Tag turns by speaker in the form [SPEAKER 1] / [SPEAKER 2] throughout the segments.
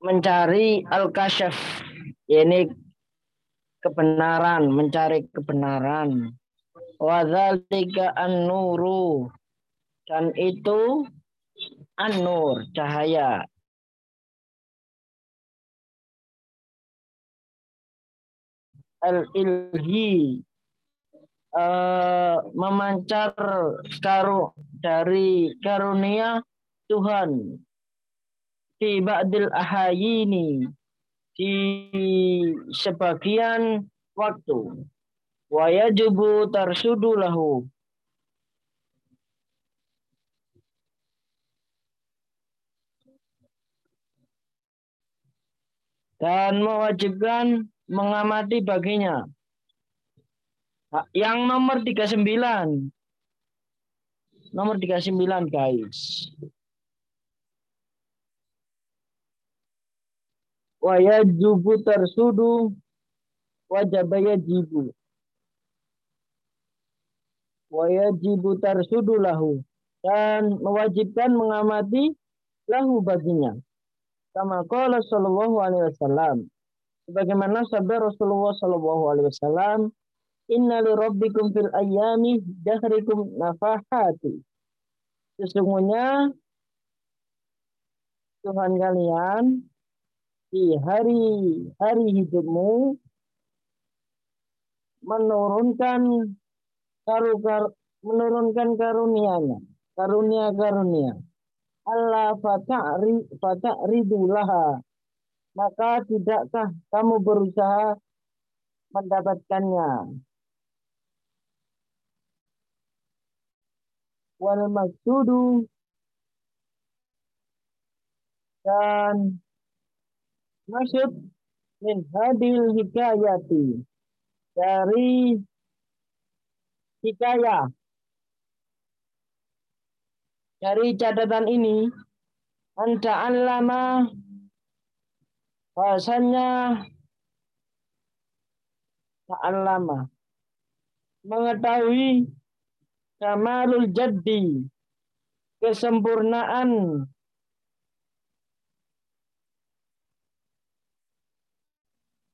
[SPEAKER 1] mencari al-kasyaf ini kebenaran, mencari kebenaran. Wadzalika an-nuru dan itu an-nur, cahaya. Al-ilhi uh, memancar karu dari karunia Tuhan di ba'dil ahayini di sebagian waktu wa yajibu tarsudu lahu dan mewajibkan mengamati baginya. Yang nomor 39. Nomor 39 guys. Wa yajibu tarsudu wajib yajibu wa yajibu tarsudu lahu dan mewajibkan mengamati lahu baginya. Kama qala sallallahu alaihi wasallam. Sebagaimana sabda Rasulullah sallallahu alaihi wasallam, "Inna li rabbikum fil ayyami dahrikum nafahati." Sesungguhnya Tuhan kalian di hari-hari hidupmu menurunkan karu, kar, menurunkan karunia-Nya, karunia-karunia. Allah fata'ri fata'ridulaha. Maka tidakkah kamu berusaha mendapatkannya? Wal maksudu dan maksud min hadil hikayati dari hikayah. Dari catatan ini, anta lama bahasanya lama mengetahui kamalul jaddi kesempurnaan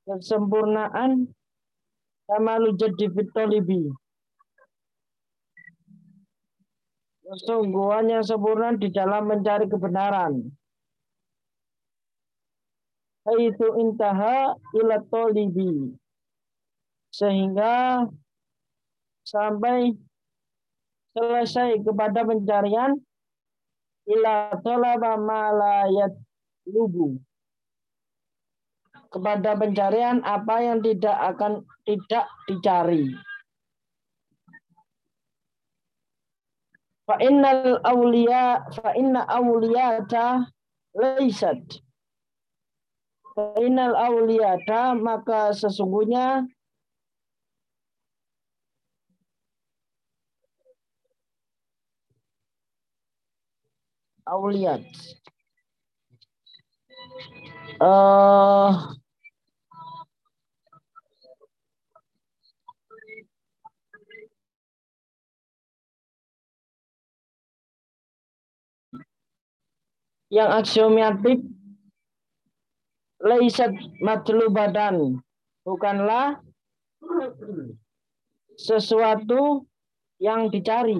[SPEAKER 1] kesempurnaan kamalul jaddi fitolibi kesungguhan yang sempurna di dalam mencari kebenaran. Itu intaha ila tolibi. Sehingga sampai selesai kepada pencarian ila tolaba malayat lubu kepada pencarian apa yang tidak akan tidak dicari. fa innal awliya fa inna awliyata laisat fa innal awliyata maka sesungguhnya awliyat uh, yang aksiomatik laisat badan. Bukanlah sesuatu yang dicari.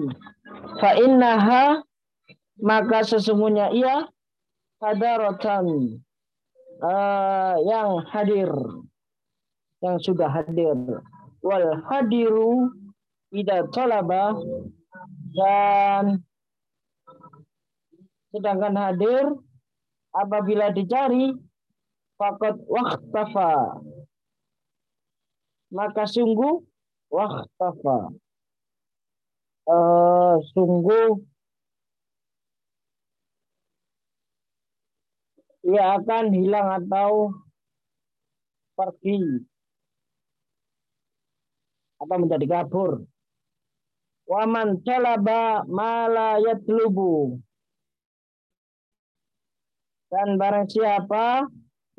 [SPEAKER 1] Fa innaha maka sesungguhnya ia hadaratan uh, yang hadir yang sudah hadir. Wal hadiru ida talaba dan sedangkan hadir apabila dicari fakot waktafa maka sungguh waktafa uh, sungguh ia akan hilang atau pergi atau menjadi kabur. Waman talaba mala yatlubu dan barang siapa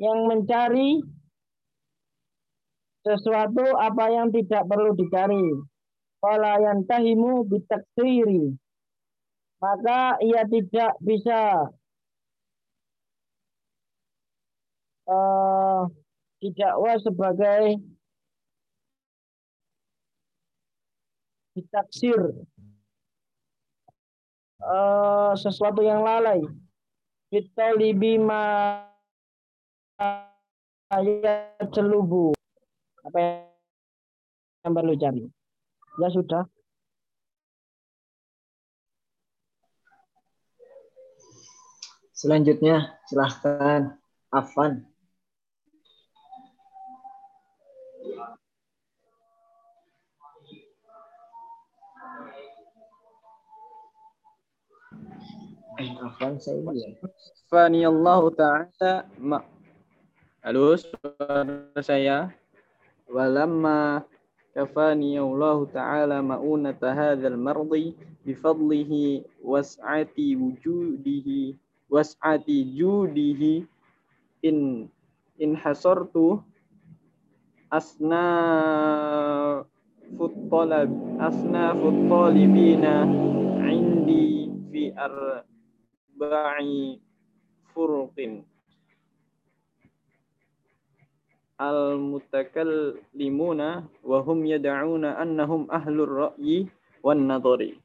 [SPEAKER 1] yang mencari sesuatu apa yang tidak perlu dicari. Fala tahimu bitaksiri. Maka ia tidak bisa
[SPEAKER 2] uh, didakwa sebagai ditaksir uh, sesuatu yang lalai kita libi ma ayat celubu apa yang perlu cari? Ya sudah.
[SPEAKER 3] Selanjutnya silahkan Afan
[SPEAKER 4] Ya. Fani Allah Ta'ala ma Halo, suara saya. Walamma kafani Allah Ta'ala ma'unata hadzal mardi bifadlihi was'ati wujudihi was'ati judihi in in hasartu asna futtalab asna futtalibina indi fi arba'i furuqin al-mutakallimuna wa hum yad'una annahum ahlur ra'yi wan nadari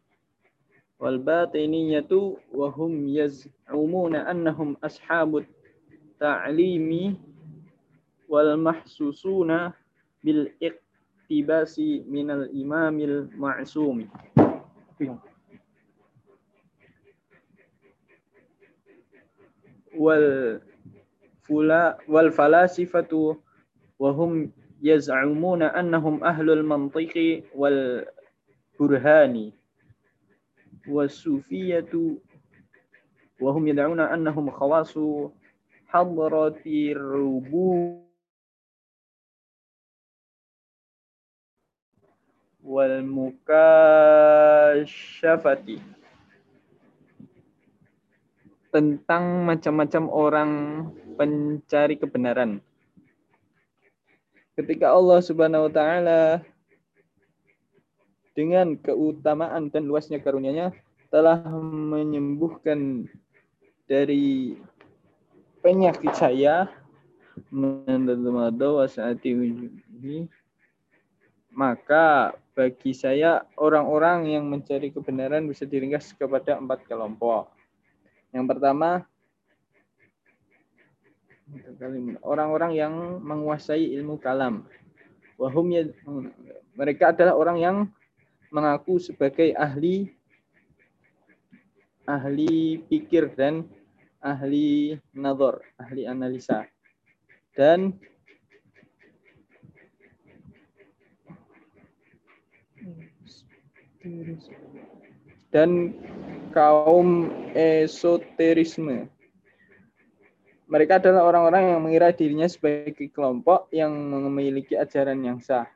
[SPEAKER 4] wal batiniyatu wa hum yaz'umuna annahum ashabut ta'limi wal mahsusuna bil iqtibasi minal imamil ma'sumi والفلاسفة وهم يزعمون أنهم أهل المنطق والبرهان. والصوفية وهم يدعون أنهم خواص حضرة الربو والمكاشفة. Tentang macam-macam orang pencari kebenaran. Ketika Allah Subhanahu wa taala dengan keutamaan dan luasnya karunia-Nya telah menyembuhkan dari penyakit saya maka bagi saya orang-orang yang mencari kebenaran bisa diringkas kepada empat kelompok. Yang pertama orang-orang yang menguasai ilmu kalam. Wahum ya, mereka adalah orang yang mengaku sebagai ahli ahli pikir dan ahli nazar, ahli analisa. Dan dan kaum esoterisme. Mereka adalah orang-orang yang mengira dirinya sebagai kelompok yang memiliki ajaran yang sah.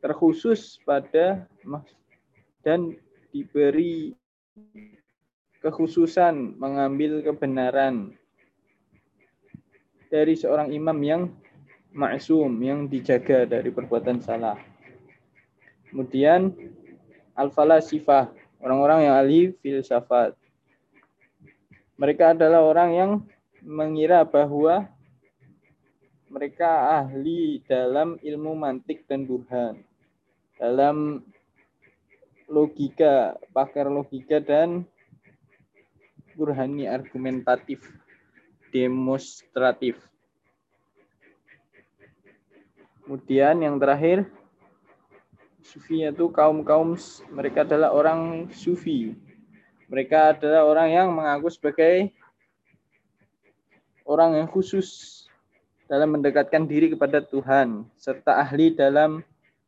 [SPEAKER 4] Terkhusus pada dan diberi kekhususan mengambil kebenaran dari seorang imam yang maksum, yang dijaga dari perbuatan salah. Kemudian al-falasifah, orang-orang yang ahli filsafat. Mereka adalah orang yang mengira bahwa mereka ahli dalam ilmu mantik dan burhan. Dalam logika, pakar logika dan burhani argumentatif, demonstratif. Kemudian yang terakhir, sufi itu kaum-kaum mereka adalah orang sufi. Mereka adalah orang yang mengaku sebagai orang yang khusus dalam mendekatkan diri kepada Tuhan serta ahli dalam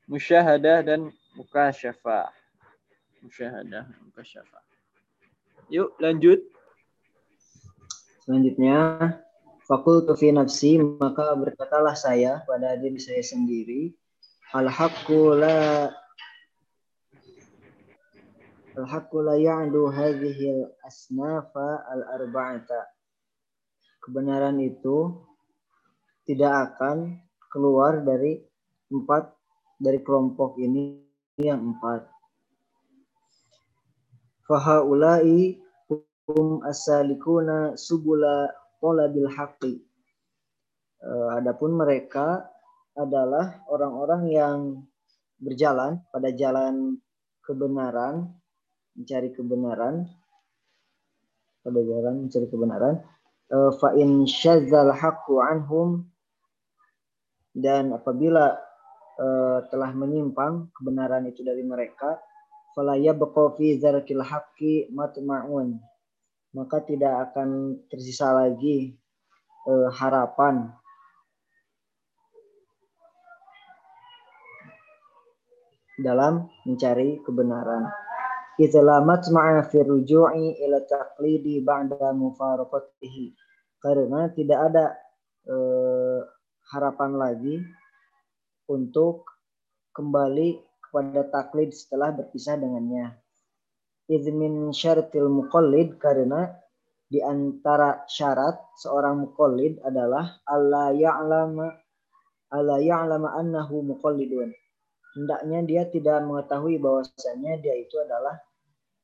[SPEAKER 4] musyahadah dan mukasyafah musyahadah mukasyafah. Yuk lanjut.
[SPEAKER 3] Selanjutnya fakultu fi nafsi maka berkatalah saya pada diri saya sendiri al haqqu la al haqqu la ya'du hadhihi al asnafa al arba'ata. Kebenaran itu tidak akan keluar dari empat dari kelompok ini yang empat fahaulai hum asalikuna subula talabil haqqi Uh, adapun mereka adalah orang-orang yang berjalan pada jalan kebenaran, mencari kebenaran, pada jalan mencari kebenaran. Uh, fa in syadzal haqqu anhum dan apabila uh, telah menyimpang kebenaran itu dari mereka, fala yabqa fi zarkil haqqi matma'un. Maka tidak akan tersisa lagi uh, harapan dalam mencari kebenaran. Islamat ma'a fi ruju'i ila taqlidi ba'da mufaraqatihi. Karena tidak ada eh, harapan lagi untuk kembali kepada taklid setelah berpisah dengannya. Izmin syaratil muqallid karena di antara syarat seorang muqallid adalah Allah ya'lama Allah ya'lama annahu muqallidun hendaknya dia tidak mengetahui bahwasanya dia itu adalah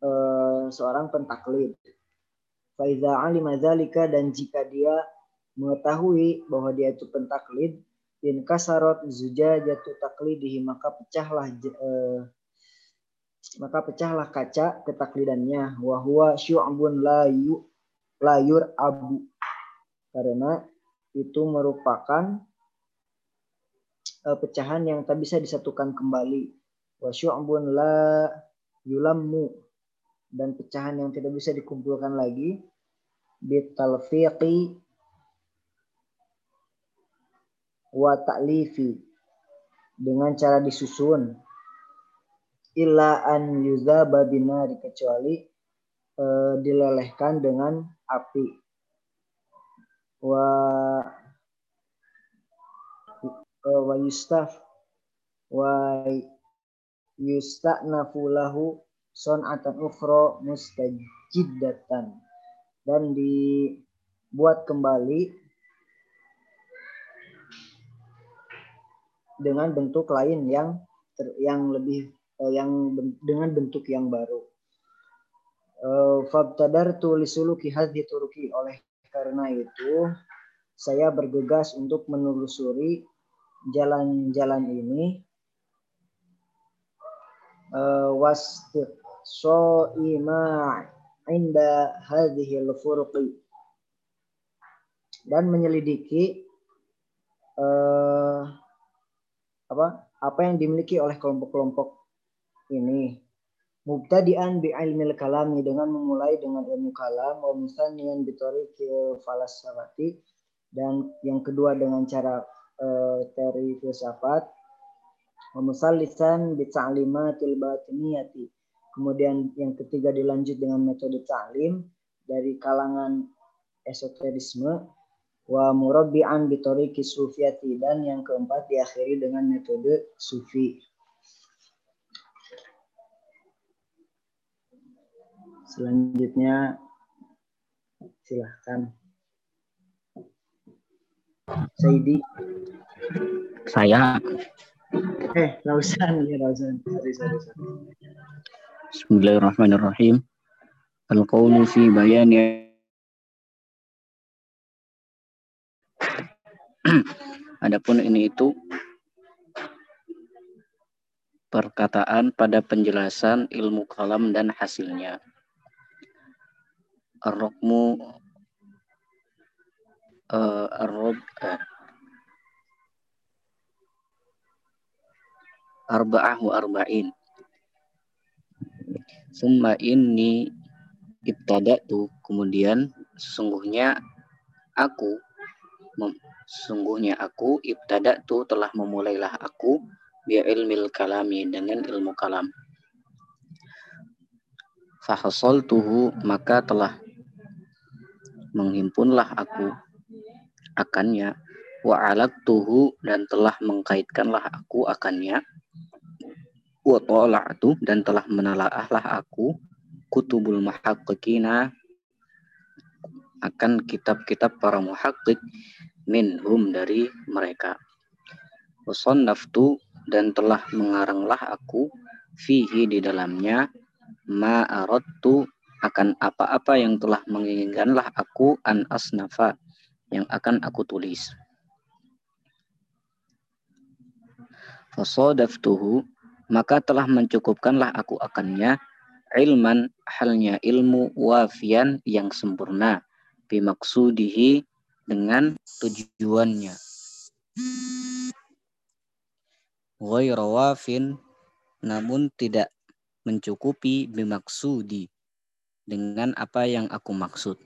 [SPEAKER 3] uh, seorang pentaklid. Faiza alima zalika dan jika dia mengetahui bahwa dia itu pentaklid, in kasarot jatuh taklidihi maka pecahlah uh, maka pecahlah kaca ketaklidannya wahwa syu'bun layu layur abu karena itu merupakan pecahan yang tak bisa disatukan kembali. Wa syu'bun la yulammu. Dan pecahan yang tidak bisa dikumpulkan lagi. Bitalfiqi wa ta'lifi. Dengan cara disusun. Illa an yuzaba binari. Kecuali uh, dilelehkan dengan api. Wa wa yustaf wa yusta'nafu lahu son'atan ukhra mustajiddatan dan dibuat kembali dengan bentuk lain yang ter, yang lebih uh, yang dengan bentuk yang baru. Uh, Fabtadartu lisuluki hadhi turuki oleh karena itu saya bergegas untuk menelusuri jalan-jalan ini uh, so ima inda hadhihi al-furqi dan menyelidiki uh, apa apa yang dimiliki oleh kelompok-kelompok ini. Mubtadi'an bi ilmi kalami dengan memulai dengan ilmu kalam wa musaniyan bi tariqil falasafati dan yang kedua dengan cara uh, teori filsafat musallisan bi ta'limatil batiniyati. Kemudian yang ketiga dilanjut dengan metode ta'lim dari kalangan esoterisme wa murabbi'an bi tariqi sufiyati. Dan yang keempat diakhiri dengan metode sufi. Selanjutnya silahkan Saidi.
[SPEAKER 5] Saya.
[SPEAKER 3] Eh, Lausan ya Lausan. Sorry, sorry, sorry.
[SPEAKER 5] Bismillahirrahmanirrahim. Al-qawlu fi bayani Adapun ini itu perkataan pada penjelasan ilmu kalam dan hasilnya. Ar-rokmu uh, arrob uh, arba'ah wa arba'in. Summa inni ibtada'tu. Kemudian sesungguhnya aku sesungguhnya aku ibtada'tu telah memulailah aku bi ilmil kalami dengan ilmu kalam. Tuhu maka telah menghimpunlah aku akannya. Wa tuhu dan telah mengkaitkanlah aku akannya. Wa ta'la'tu dan telah menelaahlah aku. Kutubul muhaqqiqina akan kitab-kitab para muhaqqiq minhum dari mereka. Wasannaftu dan telah mengaranglah aku fihi di dalamnya. Ma aradtu akan apa-apa yang telah menginginkanlah aku an asnafa yang akan aku tulis. Fasodaftuhu, maka telah mencukupkanlah aku akannya ilman halnya ilmu wafian yang sempurna bimaksudihi dengan tujuannya. Wairawafin namun tidak mencukupi bimaksudi dengan apa yang aku maksud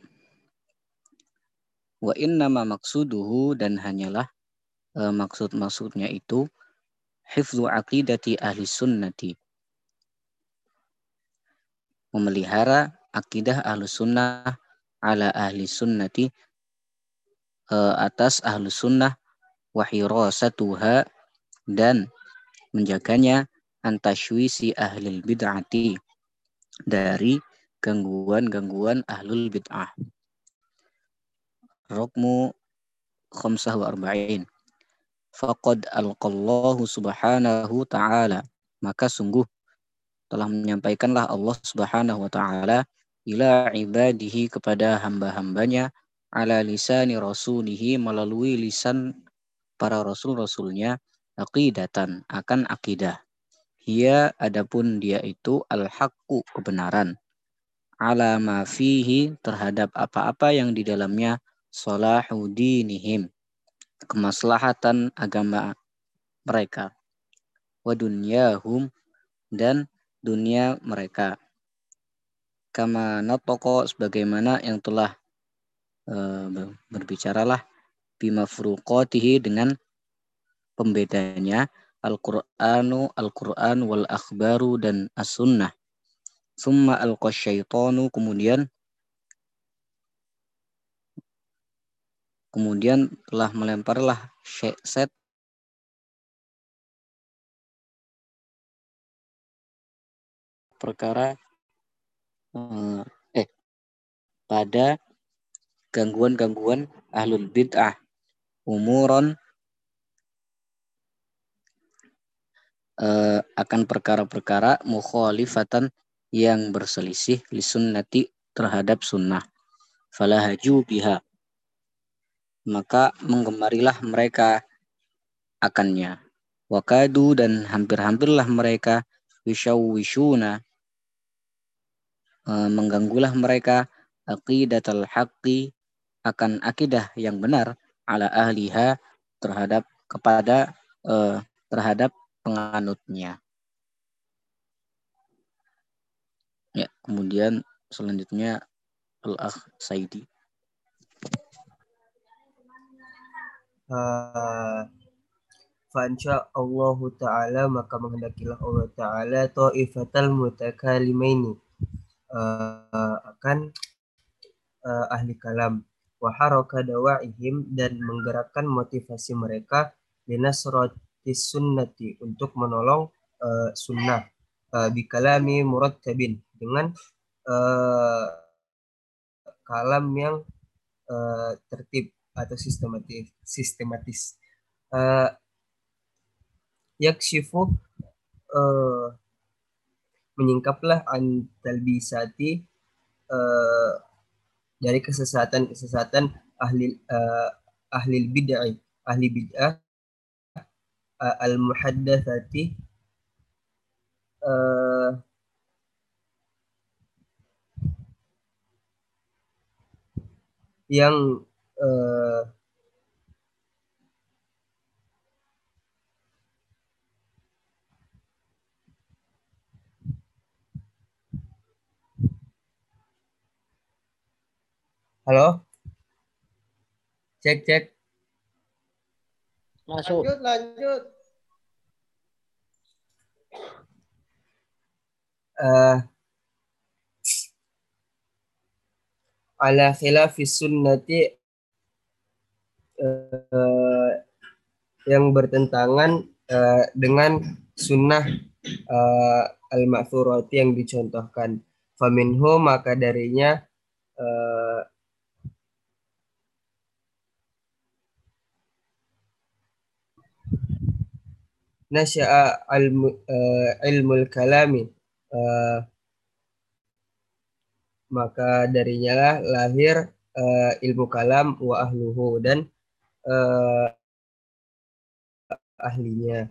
[SPEAKER 5] wa innama maksuduhu dan hanyalah e, maksud-maksudnya itu hifzu aqidati ahli sunnati memelihara akidah ahlu sunnah ala ahli sunnati uh, atas ahlu sunnah wahirasatuha dan menjaganya antashwisi ahli bid'ati dari gangguan-gangguan ahlul bid'ah. Rukmu khamsah wa arba'in. Faqad alqallahu subhanahu ta'ala. Maka sungguh telah menyampaikanlah Allah Subhanahu wa taala ila ibadihi kepada hamba-hambanya ala lisani rasulihi melalui lisan para rasul-rasulnya aqidatan akan akidah. Ia adapun dia itu al-haqqu kebenaran. Ala ma fihi terhadap apa-apa yang di dalamnya salahudinihim kemaslahatan agama mereka wa dunyahum dan dunia mereka. Kama natoko sebagaimana yang telah uh, berbicaralah bimafruqatihi dengan pembedanya Al-Qur'anu Al-Qur'an wal akhbaru dan as-sunnah. Summa al-qasyaitanu kemudian kemudian telah melemparlah set perkara eh, eh pada gangguan-gangguan ahlul bid'ah. Umuron eh, akan perkara-perkara mukhalifatan yang berselisih li sunnati terhadap sunnah. Falahaju biha maka menggemarilah mereka akannya wakadu dan hampir-hampirlah mereka wishawishuna Eh, mengganggulah mereka aqidatal haqqi akan akidah yang benar ala ahliha terhadap kepada uh, terhadap penganutnya. Ya, kemudian selanjutnya Al-Akh Saidi.
[SPEAKER 6] Uh, Allah Ta'ala maka menghendakilah Allah Ta'ala ta'ifatal mutakalimaini uh, akan uh, ahli kalam. Wa haraka dawaihim dan menggerakkan motivasi mereka linasratis sunnati untuk menolong uh, sunnah. Uh, bikalami murattabin dengan uh, kalam yang uh, tertib atau sistematis sistematis. Uh, yakshifu uh, menyingkaplah an talbisati uh, dari kesesatan-kesesatan ahli uh, ahli bid'ah ahli bid'ah uh, al muhaddatsati uh, yang uh, Halo? Cek, cek.
[SPEAKER 2] Masuk.
[SPEAKER 6] Lanjut, lanjut. Uh, ala khilafis sunnati uh, yang bertentangan uh, dengan sunnah uh, al-ma'thurati yang dicontohkan. Faminhu maka darinya uh, nasya'a uh, ilmul kalami uh, maka darinya lah lahir uh, ilmu kalam wa ahluhu dan uh, ahlinya.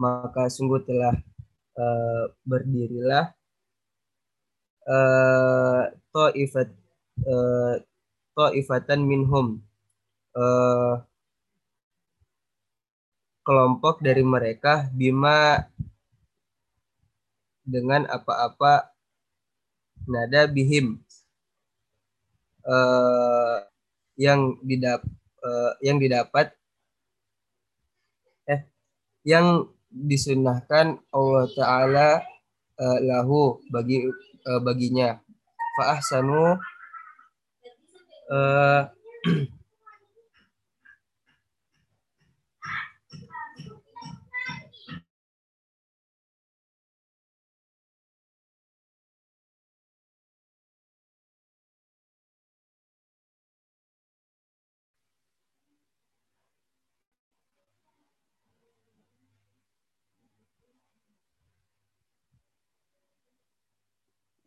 [SPEAKER 6] Maka sungguh telah uh, berdirilah uh, ta'ifat uh, ta'ifatan minhum uh, kelompok dari mereka bima dengan apa-apa nada bihim uh, yang didap uh, yang didapat eh yang disunahkan Allah Taala uh, lahu bagi uh, baginya. Fa ahsanu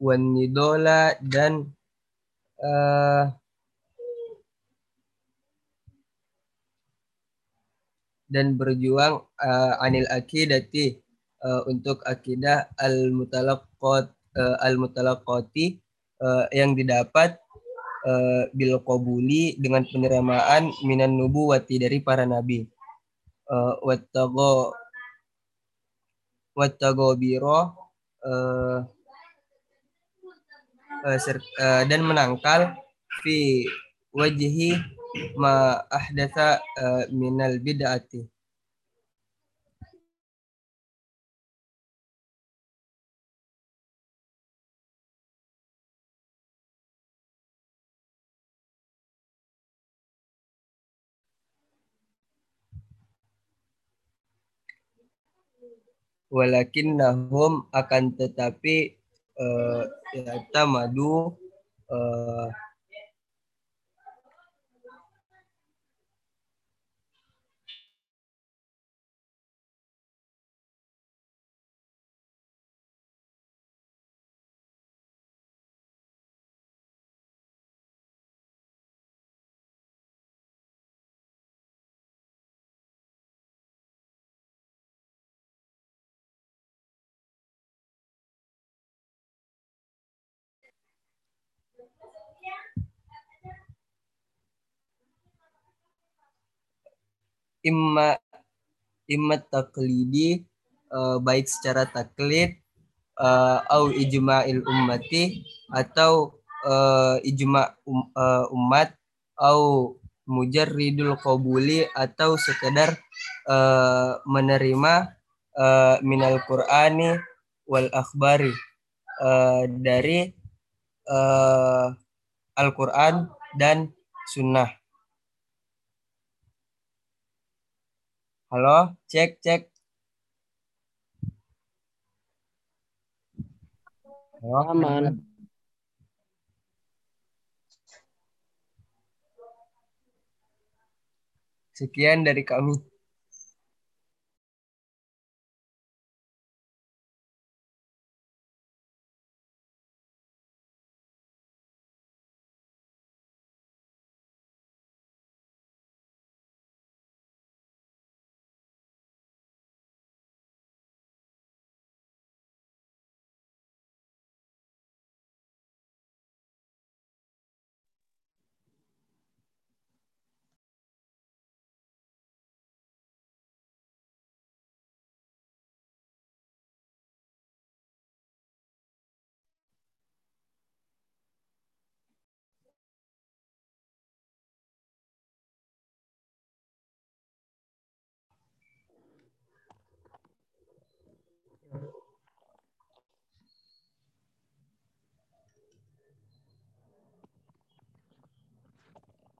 [SPEAKER 6] wanidola dan uh, dan berjuang uh, anil akidati uh, untuk akidah al mutalaqqat uh, al mutalaqqati uh, yang didapat uh, bil qabuli dengan penerimaan minan nubuwati dari para nabi. Uh, wattago biro uh, uh, dan menangkal fi wajhi ma ahdatha uh, minal bid'ati. Walakin nahum akan tetapi uh, madu uh, imma imma taklidi uh, baik secara taklid uh, au ijma'il ummati atau uh, ijma' um, uh, umat au mujarridul qabuli atau sekedar uh, menerima uh, minal qur'ani wal akhbari uh, dari uh, Al-Quran dan Sunnah. Halo, cek, cek.
[SPEAKER 2] Halo, aman.
[SPEAKER 6] Sekian dari kami.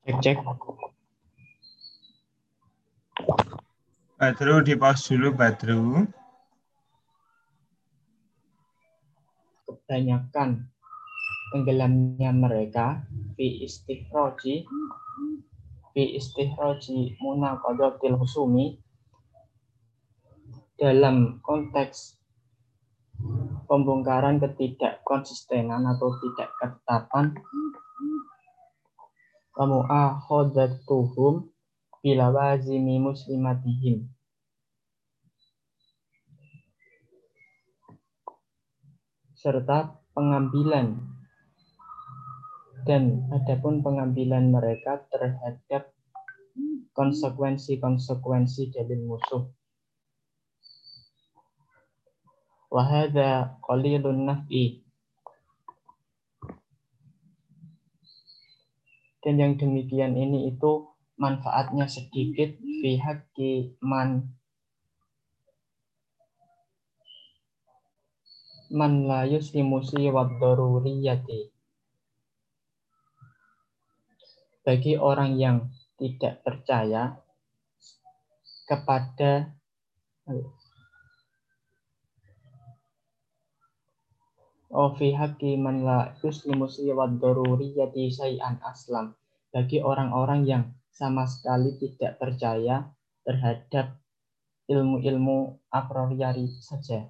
[SPEAKER 2] Cek cek.
[SPEAKER 7] Badru di pause dulu Badru.
[SPEAKER 2] Kebanyakan tenggelamnya mereka fi istihroji fi istihroji munaqadatil husumi dalam konteks pembongkaran ketidakkonsistenan atau tidak ketetapan kamu akhadzatuhum bila wazimi muslimatihim. serta pengambilan dan adapun pengambilan mereka terhadap konsekuensi-konsekuensi dalil musuh. Wahada qalilun naf'i Dan yang demikian ini itu manfaatnya sedikit. Haqqi man man la yuslimu wa daruriyati. Bagi orang yang tidak percaya kepada Oh fi haqqi man la yuslimu wa daruriyati syai'an aslam bagi orang-orang yang sama sekali tidak percaya terhadap ilmu-ilmu a priori saja.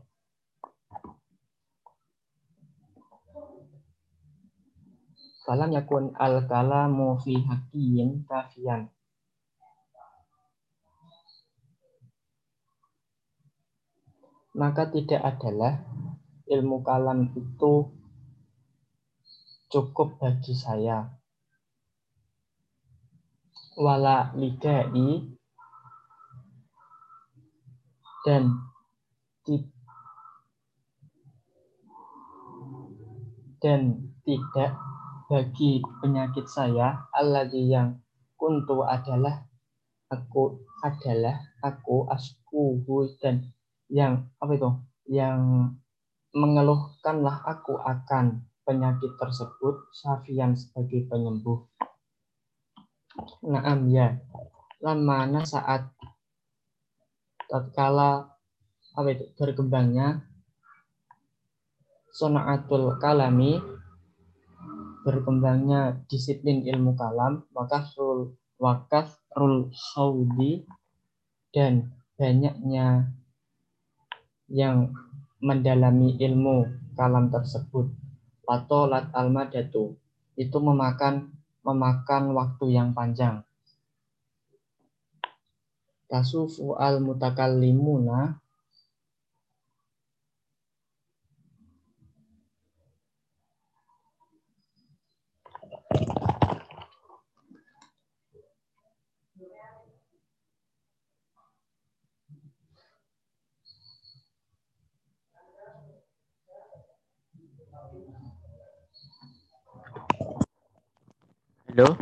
[SPEAKER 2] Falam yakun al kalamu fi hakiyin kafian. Maka tidak adalah ilmu kalam itu cukup bagi saya. Wala lidai dan dan tidak bagi penyakit saya alladzi yang kuntu adalah aku adalah aku askuhu dan yang apa itu yang mengeluhkanlah aku akan penyakit tersebut safian sebagai penyembuh. Naam ya. Lamana saat tatkala apa itu berkembangnya sonaatul kalami berkembangnya disiplin ilmu kalam, maka rul wakaf rul saudi dan banyaknya yang mendalami ilmu kalam tersebut. Atau lat almadatu. Itu memakan memakan waktu yang panjang. Tasufu al mutakallimuna
[SPEAKER 4] Halo.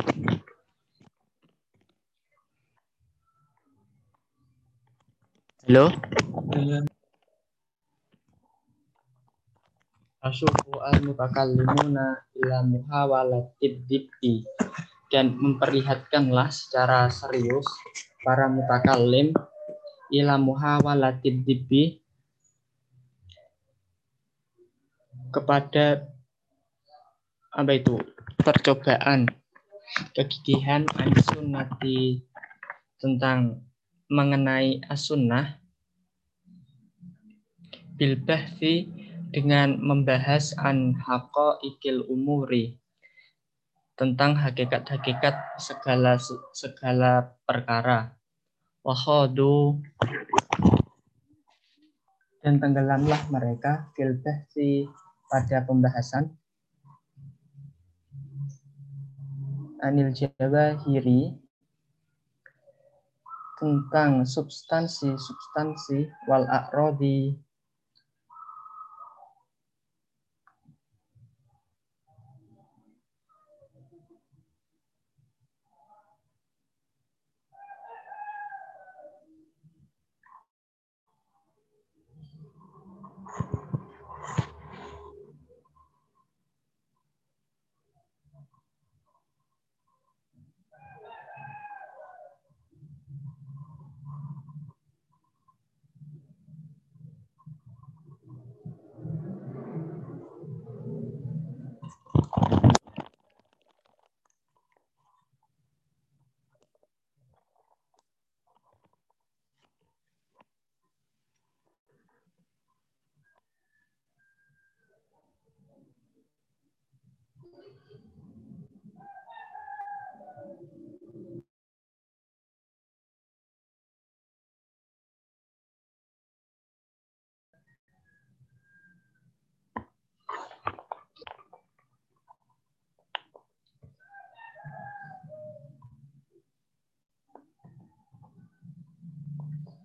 [SPEAKER 4] Halo.
[SPEAKER 2] Asyufu al-mutakallimuna ila muhawalatid dibbi dan memperlihatkanlah secara serius para mutakallim ila muhawalatid dibbi kepada apa itu percobaan kegigihan ansunnati tentang mengenai as-sunnah bil dengan membahas an ikil umuri. Tentang hakikat-hakikat segala segala perkara. Wahadu dan tenggelamlah mereka fil pada pembahasan. Anil jawahiri. Tentang substansi-substansi wal akrodi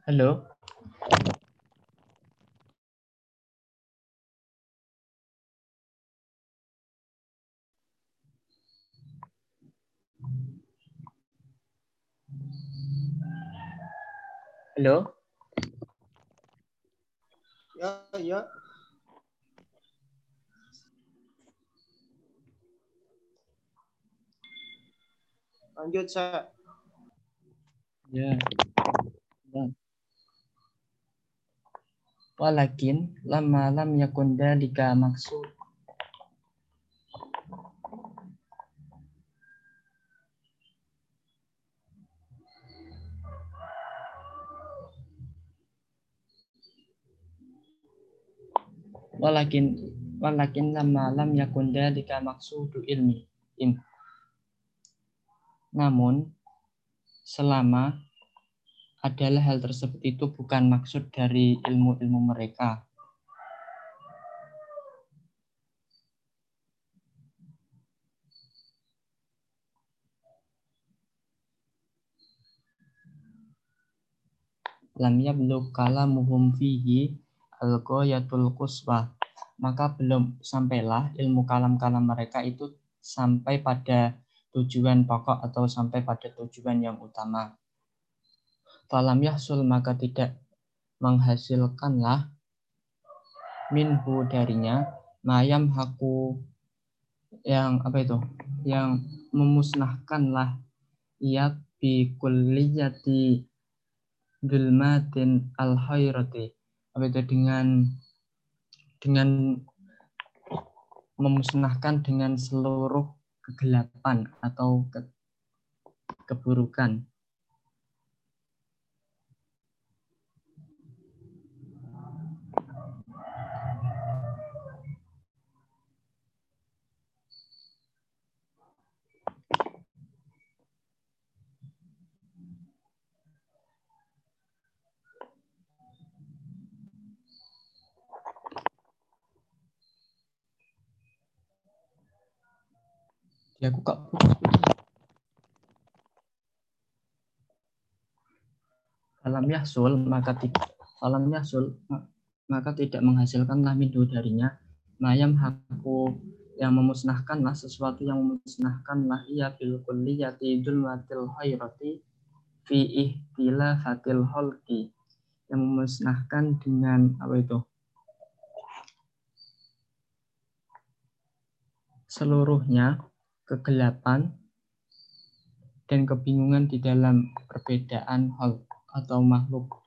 [SPEAKER 2] Halo? Halo?
[SPEAKER 3] Ya, ya. Lanjut, saya.
[SPEAKER 2] Ya. Ya. Walakin lama lam yakun dalika maksud walakin walakin lama lam yakun dalika maksudu ilmi. Namun selama adalah hal tersebut itu bukan maksud dari ilmu-ilmu mereka. Lam yablugh kalamuhum fihi al-ghayatul quswa. Maka belum sampailah ilmu kalam-kalam mereka itu sampai pada tujuan pokok atau sampai pada tujuan yang utama. Falam yahsul maka tidak menghasilkanlah minhu darinya. Mayam haku yang apa itu? Yang memusnahkanlah ia bi kulliyati dulmatin al khairati apa itu? Dengan dengan memusnahkan dengan seluruh kegelapan atau ke, keburukan Ya aku kak putus-putus. Alam maka tidak alam yahsul maka tidak menghasilkanlah minhu darinya. Mayam haku yang memusnahkanlah sesuatu yang memusnahkanlah ia bil kulliyati dulmatil khairati fi ihtila fatil holki yang memusnahkan dengan apa itu? Seluruhnya kegelapan dan kebingungan di dalam perbedaan hal atau makhluk.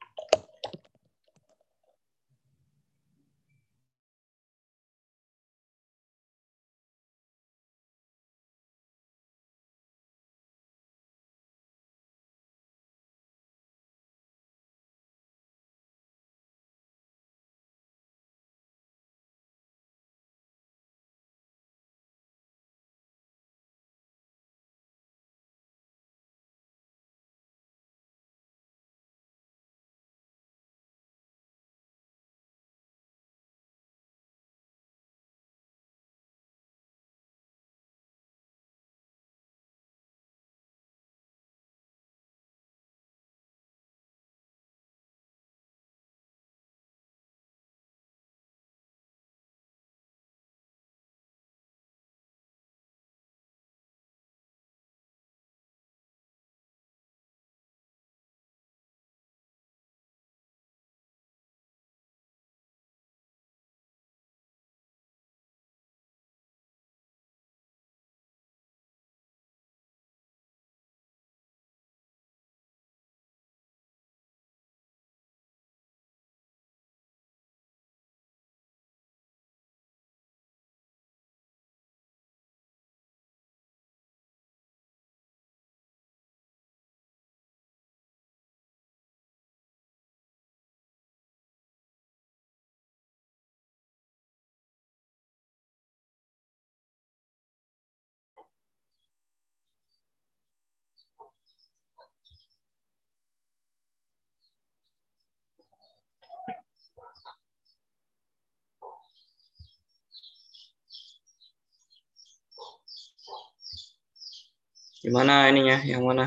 [SPEAKER 7] Gimana ininya? Yang mana?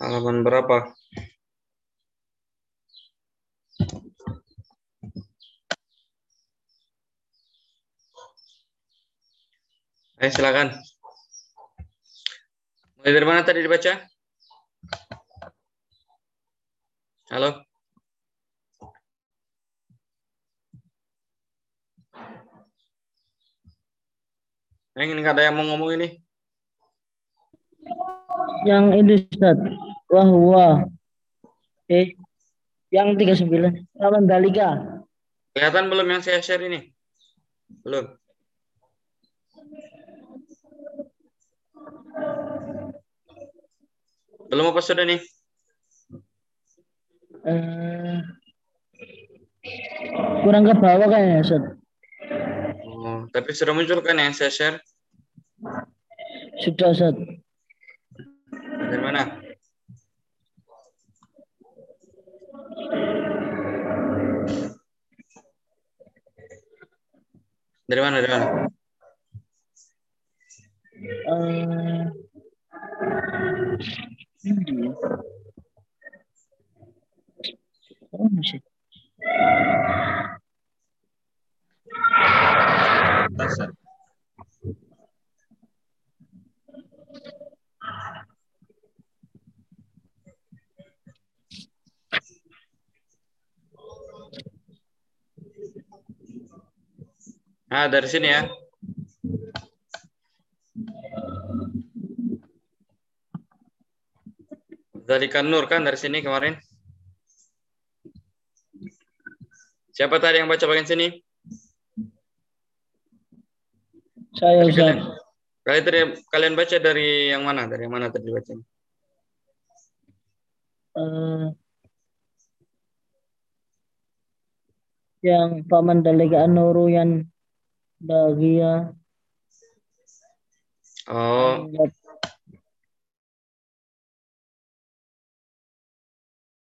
[SPEAKER 7] Halaman berapa? Ayo silakan. Mulai dari mana tadi dibaca? Halo. Ini ingin ada yang mau ngomong ini?
[SPEAKER 1] Yang ini Ustaz. Wah, wah. Eh, yang 39. Lawan Dalika.
[SPEAKER 7] Kelihatan belum yang saya share ini? Belum. Belum apa sudah nih?
[SPEAKER 1] Eh, kurang ke bawah kayaknya Ustaz.
[SPEAKER 7] Oh, tapi sudah muncul kan yang saya share?
[SPEAKER 1] Sudah Ustaz.
[SPEAKER 7] Dari mana? Dari mana? Dari mana?
[SPEAKER 1] Eh,
[SPEAKER 7] Nah, dari sini ya. Zalikan Nur kan dari sini kemarin. Siapa tadi yang baca bagian sini?
[SPEAKER 1] Saya Ustaz.
[SPEAKER 7] Kalian, kalian kalian baca dari yang mana? Dari yang mana tadi baca?
[SPEAKER 1] Eh, yang paman dalika nuru yang bahagia
[SPEAKER 7] Oh,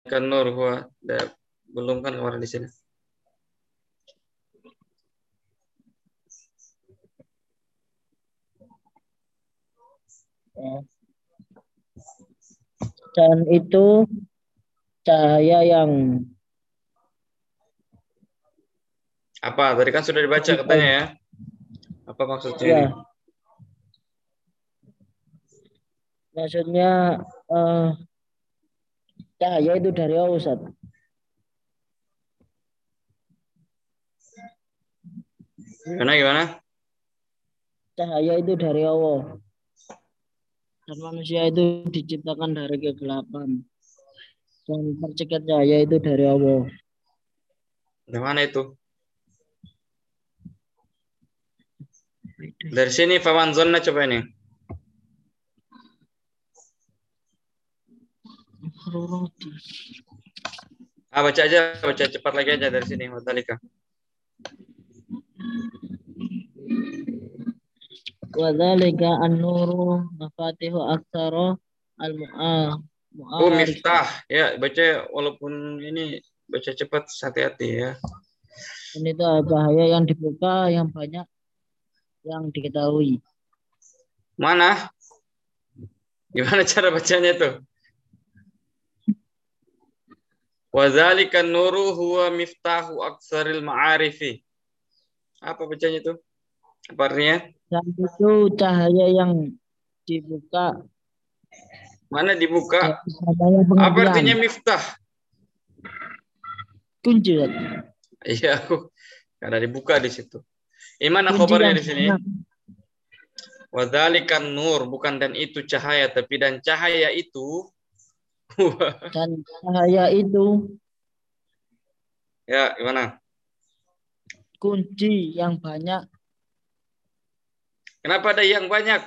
[SPEAKER 7] kan Nur gua belum kan kemarin di sini.
[SPEAKER 1] Ya. Dan itu cahaya yang
[SPEAKER 7] Apa? Tadi kan sudah dibaca katanya ya. Apa maksudnya?
[SPEAKER 1] ya
[SPEAKER 7] ini?
[SPEAKER 1] maksudnya eh, cahaya itu dari Allah Ustaz.
[SPEAKER 7] Gimana gimana?
[SPEAKER 1] Cahaya itu dari Allah. Dan manusia itu diciptakan dari kegelapan. Dan percikan cahaya itu dari Allah.
[SPEAKER 7] Dari mana itu? Dari sini Fawan Zonna coba ini. Ah, baca aja, baca cepat lagi aja dari sini, Matalika.
[SPEAKER 1] Wadzalika an-nuru mafatihu aktsara al-mu'a
[SPEAKER 7] Oh, Miftah. Ya, baca walaupun ini baca cepat hati-hati ya.
[SPEAKER 1] Ini tuh bahaya yang dibuka yang banyak yang diketahui.
[SPEAKER 7] Mana? Gimana cara bacanya tuh? Wadzalika nuru huwa miftahu aksaril ma'arifi. Apa bacanya itu? Apa artinya?
[SPEAKER 1] Dan itu cahaya yang dibuka
[SPEAKER 7] Mana dibuka? Apa artinya miftah?
[SPEAKER 1] kunci.
[SPEAKER 7] Iya, ada dibuka di situ. Gimana
[SPEAKER 1] Kunci
[SPEAKER 7] kabarnya di sini?
[SPEAKER 1] banyak.
[SPEAKER 7] Wadzalikan nur bukan dan itu cahaya tapi dan cahaya itu
[SPEAKER 1] Dan cahaya itu
[SPEAKER 7] ya gimana?
[SPEAKER 1] kunci yang banyak
[SPEAKER 7] Kenapa ada yang banyak?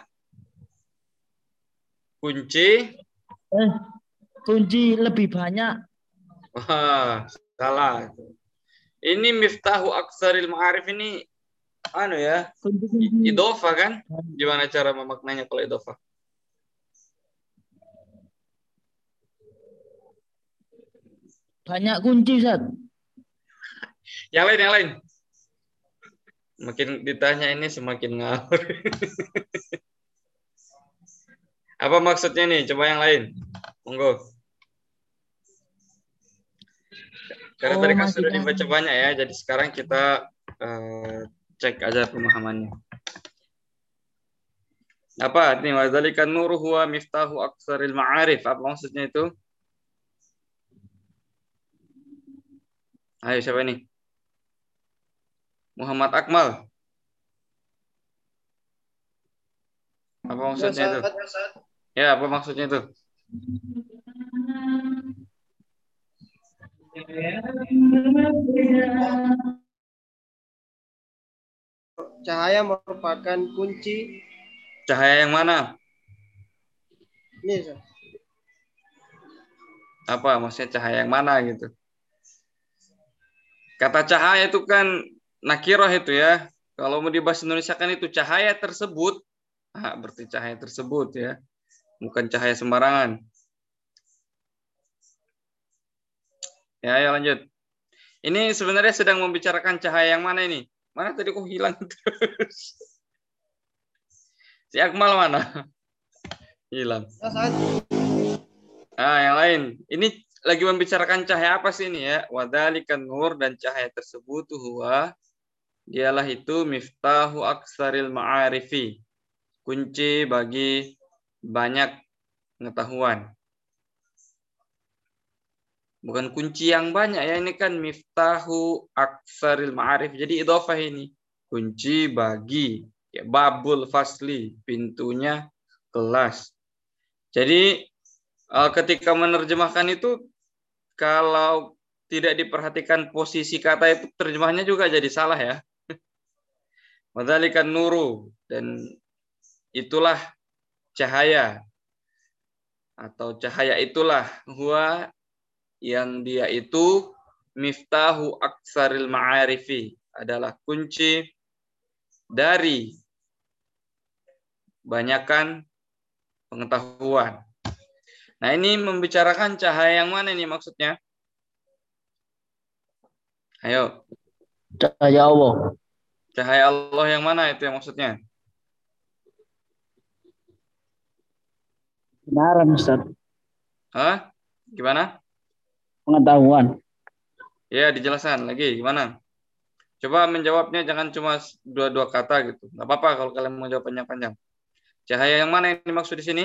[SPEAKER 7] Kunci
[SPEAKER 1] eh kunci lebih banyak
[SPEAKER 7] Wah, salah. Ini miftahu aksaril ma'arif ini anu ya, idofa kan? Gimana cara memaknanya kalau idofa?
[SPEAKER 1] banyak kunci Ustaz.
[SPEAKER 7] Yang lain, yang lain. Makin ditanya ini semakin ngawur. Apa maksudnya nih? Coba yang lain. Monggo. Karena
[SPEAKER 1] Oh,
[SPEAKER 7] tadi kan sudah dibaca banyak ya, jadi sekarang kita eh, cek aja pemahamannya. Apa? Ini wadzalika nuru huwa miftahu aksaril ma'arif. Apa maksudnya itu? Ayo siapa ini? Muhammad Akmal. Apa maksudnya itu? Ya, apa maksudnya itu?
[SPEAKER 8] Cahaya merupakan kunci.
[SPEAKER 7] Cahaya yang mana?
[SPEAKER 8] Ini, Ustaz.
[SPEAKER 7] Apa maksudnya cahaya yang mana gitu? Kata cahaya itu kan nakiroh itu ya. Kalau mau dibahas Indonesia kan itu cahaya tersebut. Ah, berarti cahaya tersebut ya. Bukan cahaya sembarangan. Ya, ayo lanjut. Ini sebenarnya sedang membicarakan cahaya yang mana ini? Mana tadi kok hilang terus? Si Akmal mana? Hilang.
[SPEAKER 8] Ustaz,
[SPEAKER 7] Ah, yang lain. Ini lagi membicarakan cahaya apa sih ini ya? Wadalikan nur dan cahaya tersebut huwa dialah itu miftahu aksaril ma'arifi. Kunci bagi banyak pengetahuan. Bukan kunci yang banyak ya, ini kan miftahu aksaril ma'arif. Jadi idhofah ini. Kunci bagi ya, babul fasli, pintunya kelas. Jadi eh, ketika menerjemahkan itu kalau tidak diperhatikan posisi kata itu terjemahnya juga jadi salah ya. Wadhalikan nuru dan itulah cahaya atau cahaya itulah huwa yang dia itu miftahu aksaril ma'arifi adalah kunci dari banyakan pengetahuan. Nah, ini membicarakan cahaya yang mana ini maksudnya? Ayo,
[SPEAKER 1] Cahaya Allah.
[SPEAKER 7] cahaya Allah yang mana itu yang maksudnya?
[SPEAKER 1] Kebenaran Ustaz.
[SPEAKER 7] Hah? Gimana?
[SPEAKER 1] Pengetahuan.
[SPEAKER 7] Ya, dijelaskan lagi gimana? Coba menjawabnya jangan cuma dua-dua kata gitu. Nggak apa-apa kalau kalian mau jawab panjang-panjang. Cahaya yang mana yang dimaksud di sini?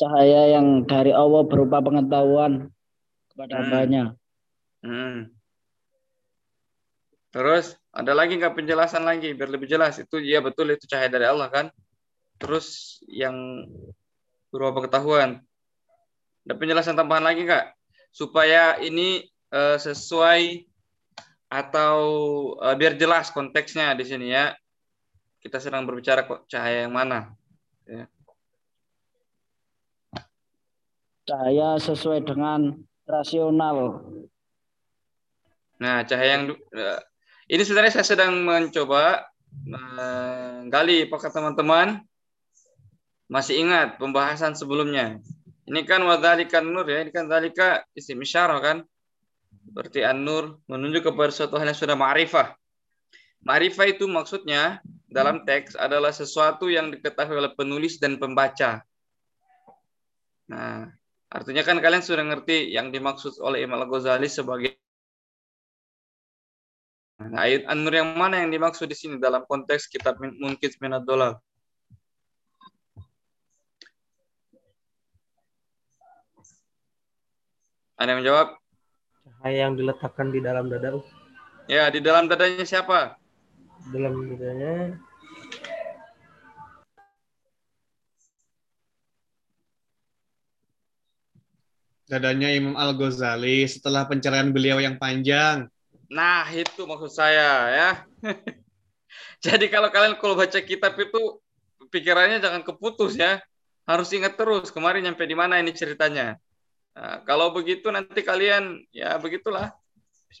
[SPEAKER 1] Cahaya yang dari Allah berupa pengetahuan kepada
[SPEAKER 7] Hmm.
[SPEAKER 1] hambanya.
[SPEAKER 7] Hmm. Terus ada lagi nggak penjelasan lagi biar lebih jelas itu ya betul itu cahaya dari Allah kan. Terus yang berupa pengetahuan. Ada penjelasan tambahan lagi nggak supaya ini eh, sesuai atau eh, biar jelas konteksnya di sini ya. Kita sedang berbicara kok cahaya yang mana.
[SPEAKER 1] Cahaya sesuai dengan rasional.
[SPEAKER 7] Nah, cahaya yang eh, ini sebenarnya saya sedang mencoba menggali apakah teman-teman masih ingat pembahasan sebelumnya. Ini kan wadhalikan nur ya, ini kan dzalika isim isyarah kan. Berarti an-nur menunjuk kepada suatu hal yang sudah ma'rifah. Ma'rifah itu maksudnya dalam teks adalah sesuatu yang diketahui oleh penulis dan pembaca. Nah, artinya kan kalian sudah ngerti yang dimaksud oleh Imam Al-Ghazali sebagai Nah, ayat An-Nur yang mana yang dimaksud di sini dalam konteks kitab Min- Munkis Ada yang menjawab?
[SPEAKER 9] Cahaya yang diletakkan di dalam dada.
[SPEAKER 7] Ya, di dalam dadanya siapa?
[SPEAKER 9] Dalam dadanya
[SPEAKER 10] Dadanya Imam Al-Ghazali setelah pencerahan beliau yang panjang.
[SPEAKER 7] Nah, itu maksud saya ya. Jadi kalau kalian kalau baca kitab itu pikirannya jangan keputus ya. Harus ingat terus kemarin nyampe di mana ini ceritanya. Nah, kalau begitu nanti kalian ya begitulah.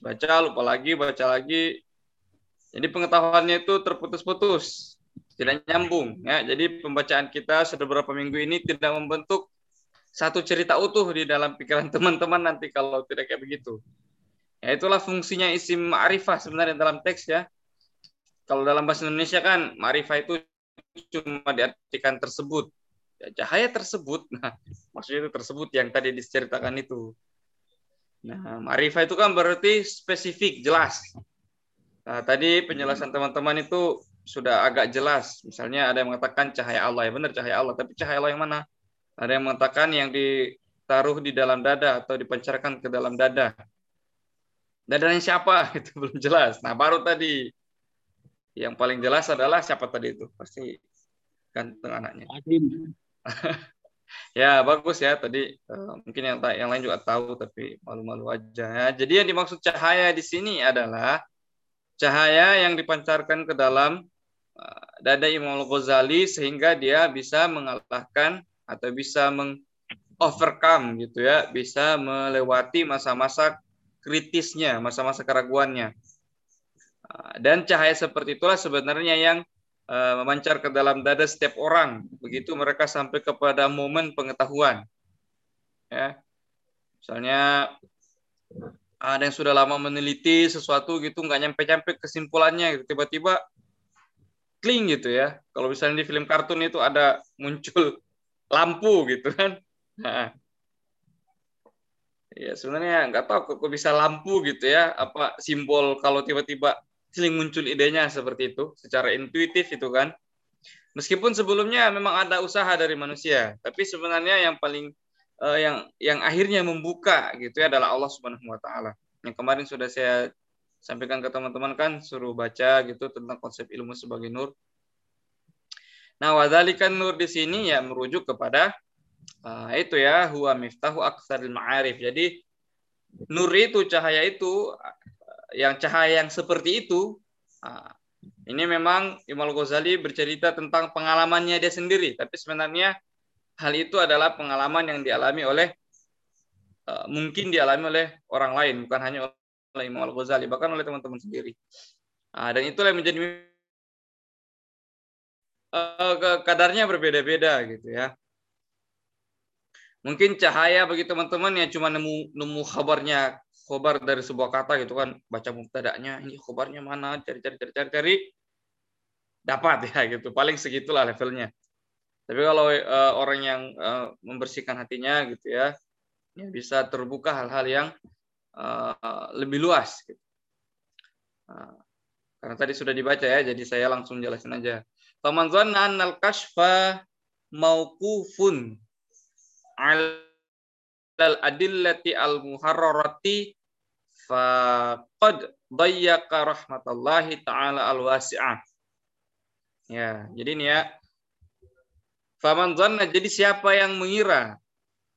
[SPEAKER 7] Baca lupa lagi, baca lagi. Jadi pengetahuannya itu terputus-putus, tidak nyambung ya. Jadi pembacaan kita sudah beberapa minggu ini tidak membentuk satu cerita utuh di dalam pikiran teman-teman nanti kalau tidak kayak begitu. Ya itulah fungsinya isim ma'rifah sebenarnya dalam teks ya. Kalau dalam bahasa Indonesia kan ma'rifah itu cuma diartikan tersebut. Ya, cahaya tersebut. Nah, maksudnya itu tersebut yang tadi diceritakan itu. Nah, ma'rifah itu kan berarti spesifik, jelas. Nah, tadi penjelasan teman-teman itu sudah agak jelas. Misalnya ada yang mengatakan cahaya Allah ya benar cahaya Allah, tapi cahaya Allah yang mana? Ada yang mengatakan yang ditaruh di dalam dada atau dipancarkan ke dalam dada. Dadanya siapa? Itu belum jelas. Nah, baru tadi yang paling jelas adalah siapa tadi itu? Pasti ganteng anaknya. ya bagus ya tadi uh, mungkin yang yang lain juga tahu tapi malu-malu aja ya. Jadi yang dimaksud cahaya di sini adalah cahaya yang dipancarkan ke dalam uh, dada Imam Al-Ghazali sehingga dia bisa mengalahkan atau bisa meng overcome gitu ya, bisa melewati masa-masa kritisnya, masa-masa keraguannya. Uh, dan cahaya seperti itulah sebenarnya yang Eh, memancar ke dalam dada setiap orang. Begitu mereka sampai kepada momen pengetahuan. Ya. Misalnya ada yang sudah lama meneliti sesuatu gitu nggak nyampe-nyampe kesimpulannya gitu tiba-tiba kling gitu ya kalau misalnya di film kartun itu ada muncul lampu gitu kan nah, ya sebenarnya nggak tahu kok bisa lampu gitu ya apa simbol kalau tiba-tiba sering muncul idenya seperti itu secara intuitif itu kan. Meskipun sebelumnya memang ada usaha dari manusia tapi sebenarnya yang paling uh, yang yang akhirnya membuka gitu ya adalah Allah Subhanahu wa taala. Yang kemarin sudah saya sampaikan ke teman-teman kan suruh baca gitu tentang konsep ilmu sebagai nur. Nah wadalikan nur di sini ya merujuk kepada uh, itu ya huwa miftahu aktsaril ma'arif. Jadi nur itu cahaya itu yang cahaya yang seperti itu, ah, ini memang Imam Ghazali bercerita tentang pengalamannya dia sendiri, tapi sebenarnya hal itu adalah pengalaman yang dialami oleh ah, mungkin dialami oleh orang lain, bukan hanya oleh Imam Al-Ghazali, bahkan oleh teman-teman sendiri. Ah, dan itulah yang menjadi kadarnya berbeda-beda gitu ya. Mungkin cahaya bagi teman-teman yang cuma nemu nemu kabarnya khobar dari sebuah kata gitu kan. Baca mubtada'nya ini khobarnya mana? Cari cari cari cari cari. Dapat ya gitu. Paling segitulah levelnya. Tapi kalau uh, orang yang uh, membersihkan hatinya gitu ya ya bisa terbuka hal-hal yang uh, lebih luas gitu. uh, karena tadi sudah dibaca ya jadi saya langsung jelasin aja. Faman zanna annal kashfa mauqufun al adillati al muharrarati faqad dayyaqa rahmatallahi taala al-wasi'ah. Ya, jadi ini ya. Faman dhanna jadi siapa yang mengira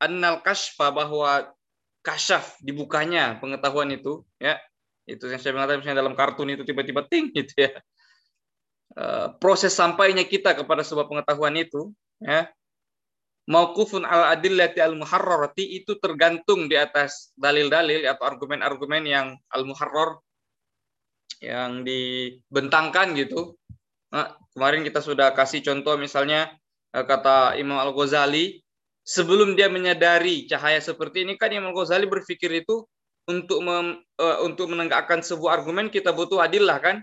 [SPEAKER 7] annal kashfa bahwa kasyaf dibukanya pengetahuan itu ya itu yang saya mengatakan misalnya dalam kartun itu tiba-tiba ting gitu ya eh, proses sampainya kita kepada sebuah pengetahuan itu ya mauqufun al adillati al muharrarati itu tergantung di atas dalil-dalil atau argumen-argumen yang al muharrar yang dibentangkan gitu. Nah, kemarin kita sudah kasih contoh misalnya eh, kata Imam Al Ghazali sebelum dia menyadari cahaya seperti ini kan Imam Al Ghazali berpikir itu untuk mem, uh, untuk menegakkan sebuah argumen kita butuh adillah kan.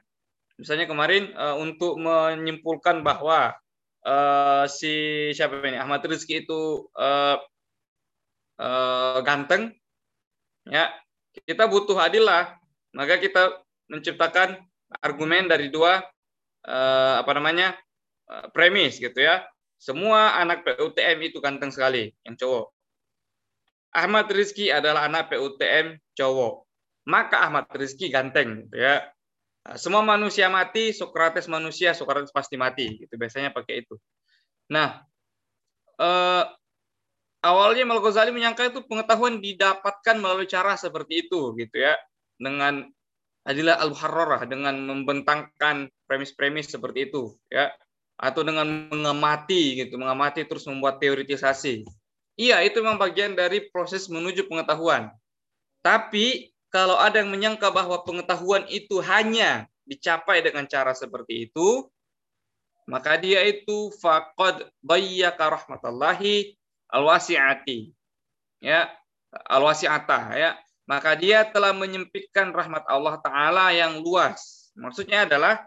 [SPEAKER 7] Misalnya kemarin uh, untuk menyimpulkan bahwa uh, si siapa ini Ahmad Rizki itu uh, uh, ganteng, ya kita butuh adillah. Maka kita menciptakan argumen dari dua uh, apa namanya uh, premis gitu ya. Semua anak PUTM itu ganteng sekali yang cowok. Ahmad Rizki adalah anak PUTM cowok. Maka Ahmad Rizki ganteng gitu ya. Nah, semua manusia mati, Sokrates manusia, Sokrates pasti mati. Gitu biasanya pakai itu. Nah, eh, awalnya Mal Ghazali menyangka itu pengetahuan didapatkan melalui cara seperti itu, gitu ya, dengan Adilah al-Muharrarah dengan membentangkan premis-premis seperti itu, ya, atau dengan mengamati gitu, mengamati terus membuat teoritisasi. Iya, itu memang bagian dari proses menuju pengetahuan. Tapi kalau ada yang menyangka bahwa pengetahuan itu hanya dicapai dengan cara seperti itu, maka dia itu faqad dayyaka rahmatallahi alwasi'ati. Ya, alwasi'ata ya. Maka dia telah menyempitkan rahmat Allah taala yang luas. Maksudnya adalah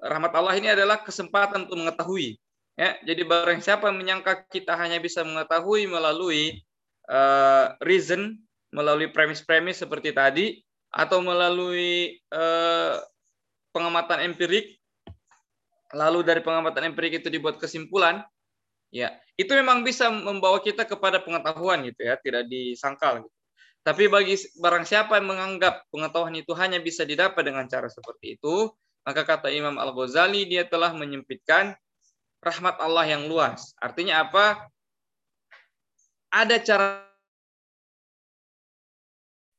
[SPEAKER 7] rahmat Allah ini adalah kesempatan untuk mengetahui. Ya, jadi barang siapa menyangka kita hanya bisa mengetahui melalui uh, reason melalui premis-premis seperti tadi atau melalui eh, pengamatan empirik lalu dari pengamatan empirik itu dibuat kesimpulan, ya itu memang bisa membawa kita kepada pengetahuan gitu ya, tidak disangkal. Gitu. Tapi bagi barang siapa yang menganggap pengetahuan itu hanya bisa didapat dengan cara seperti itu, maka kata Imam Al-Ghazali dia telah menyempitkan rahmat Allah yang luas. Artinya apa? Ada cara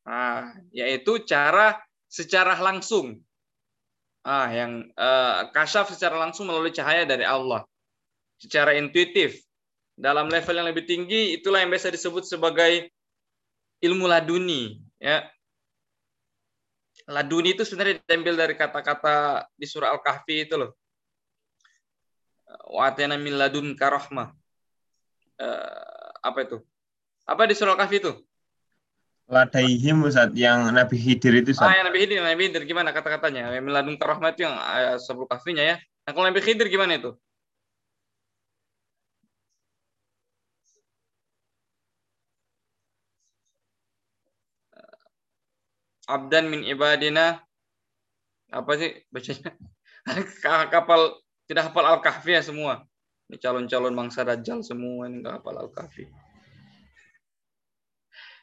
[SPEAKER 7] Nah, yaitu cara secara langsung. Ah, yang uh, kasyaf secara langsung melalui cahaya dari Allah. Secara intuitif. Dalam level yang lebih tinggi, itulah yang biasa disebut sebagai ilmu laduni. Ya. Laduni itu sebenarnya diambil dari kata-kata di surah Al-Kahfi itu loh. Wa'atena min ladun karahmah. Uh, apa itu? Apa di surah Al-Kahfi itu?
[SPEAKER 11] Ladaihim Ustaz yang Nabi Khidir itu Ustaz.
[SPEAKER 7] Ah, yang Nabi Khidir, Nabi Khidir gimana kata-katanya? Yang meladun karahmat itu yang ayat sebelum kafinya ya. Nah, kalau Nabi Khidir gimana itu? Abdan min ibadina apa sih bacanya? kapal tidak hafal Al-Kahfi ya semua. Ini calon-calon bangsa Dajjal semua ini enggak hafal Al-Kahfi.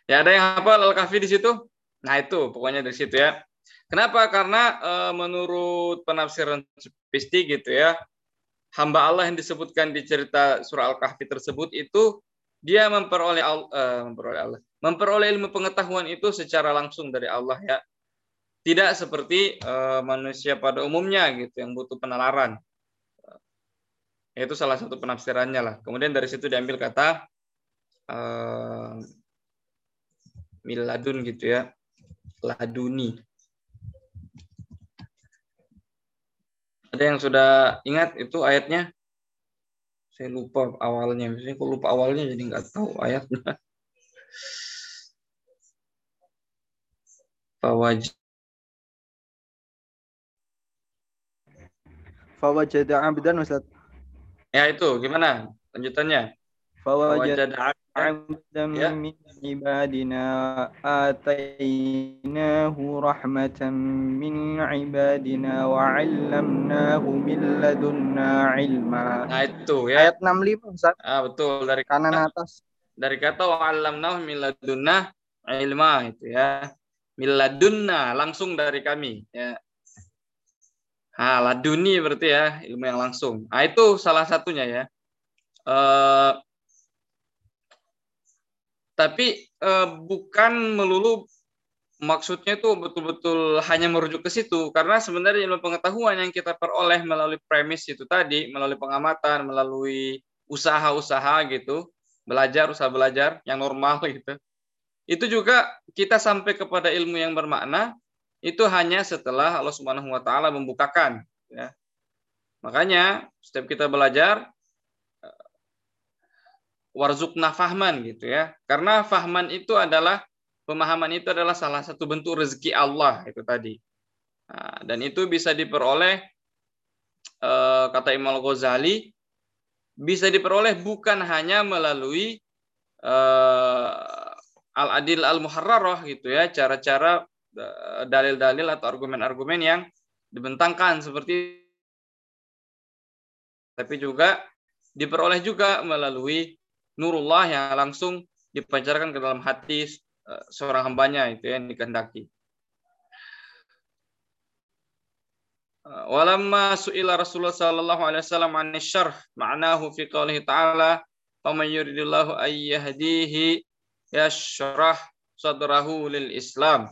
[SPEAKER 7] Ya ada yang hafal Al-Kahfi di situ? Nah itu pokoknya dari situ ya. Kenapa? Karena e, menurut penafsiran Pisti gitu ya, hamba Allah yang disebutkan di cerita surah Al-Kahfi tersebut itu dia memperoleh e, memperoleh Allah, memperoleh ilmu pengetahuan itu secara langsung dari Allah ya. Tidak seperti e, manusia pada umumnya gitu yang butuh penalaran. Itu salah satu penafsirannya lah. Kemudian dari situ diambil kata miladun gitu ya. Laduni. Ada yang sudah ingat itu ayatnya? Saya lupa awalnya. Misalnya kok lupa awalnya jadi nggak tahu ayatnya. Fawaj
[SPEAKER 4] Fawajada abdan Ustaz.
[SPEAKER 7] Ya itu. Gimana? Lanjutannya?
[SPEAKER 4] Fawajada عبدا ya. من عبادنا آتيناه رحمة من عبادنا وعلمناه من لدنا علما
[SPEAKER 7] Nah itu ya.
[SPEAKER 4] Ayat 65 Ustaz.
[SPEAKER 7] Ah betul dari
[SPEAKER 4] kanan
[SPEAKER 7] kata,
[SPEAKER 4] atas.
[SPEAKER 7] Dari kata wa'allamnahu min ladunna ilma itu ya. Min ladunna langsung dari kami ya. Ah, laduni berarti ya, ilmu yang langsung. Nah, itu salah satunya ya. Uh, tapi eh, bukan melulu maksudnya itu betul-betul hanya merujuk ke situ. Karena sebenarnya ilmu pengetahuan yang kita peroleh melalui premis itu tadi melalui pengamatan melalui usaha-usaha gitu belajar usaha belajar yang normal gitu. Itu juga kita sampai kepada ilmu yang bermakna itu hanya setelah Allah Subhanahu wa taala membukakan ya. Makanya setiap kita belajar warzukna fahman gitu ya. Karena fahman itu adalah pemahaman itu adalah salah satu bentuk rezeki Allah itu tadi. Nah, dan itu bisa diperoleh eh, kata Imam Ghazali bisa diperoleh bukan hanya melalui eh, al-adil al-muharrarah gitu ya, cara-cara eh, dalil-dalil atau argumen-argumen yang dibentangkan seperti tapi juga diperoleh juga melalui nurullah yang langsung dipancarkan ke dalam hati eh, seorang hambanya itu yang dikehendaki. Eh, walamma su'ila Rasulullah sallallahu alaihi wasallam an syarh ma'nahu fi qoulihi ta'ala faman yuridillahu ay yahdihi yashrah sadrahu lil Islam.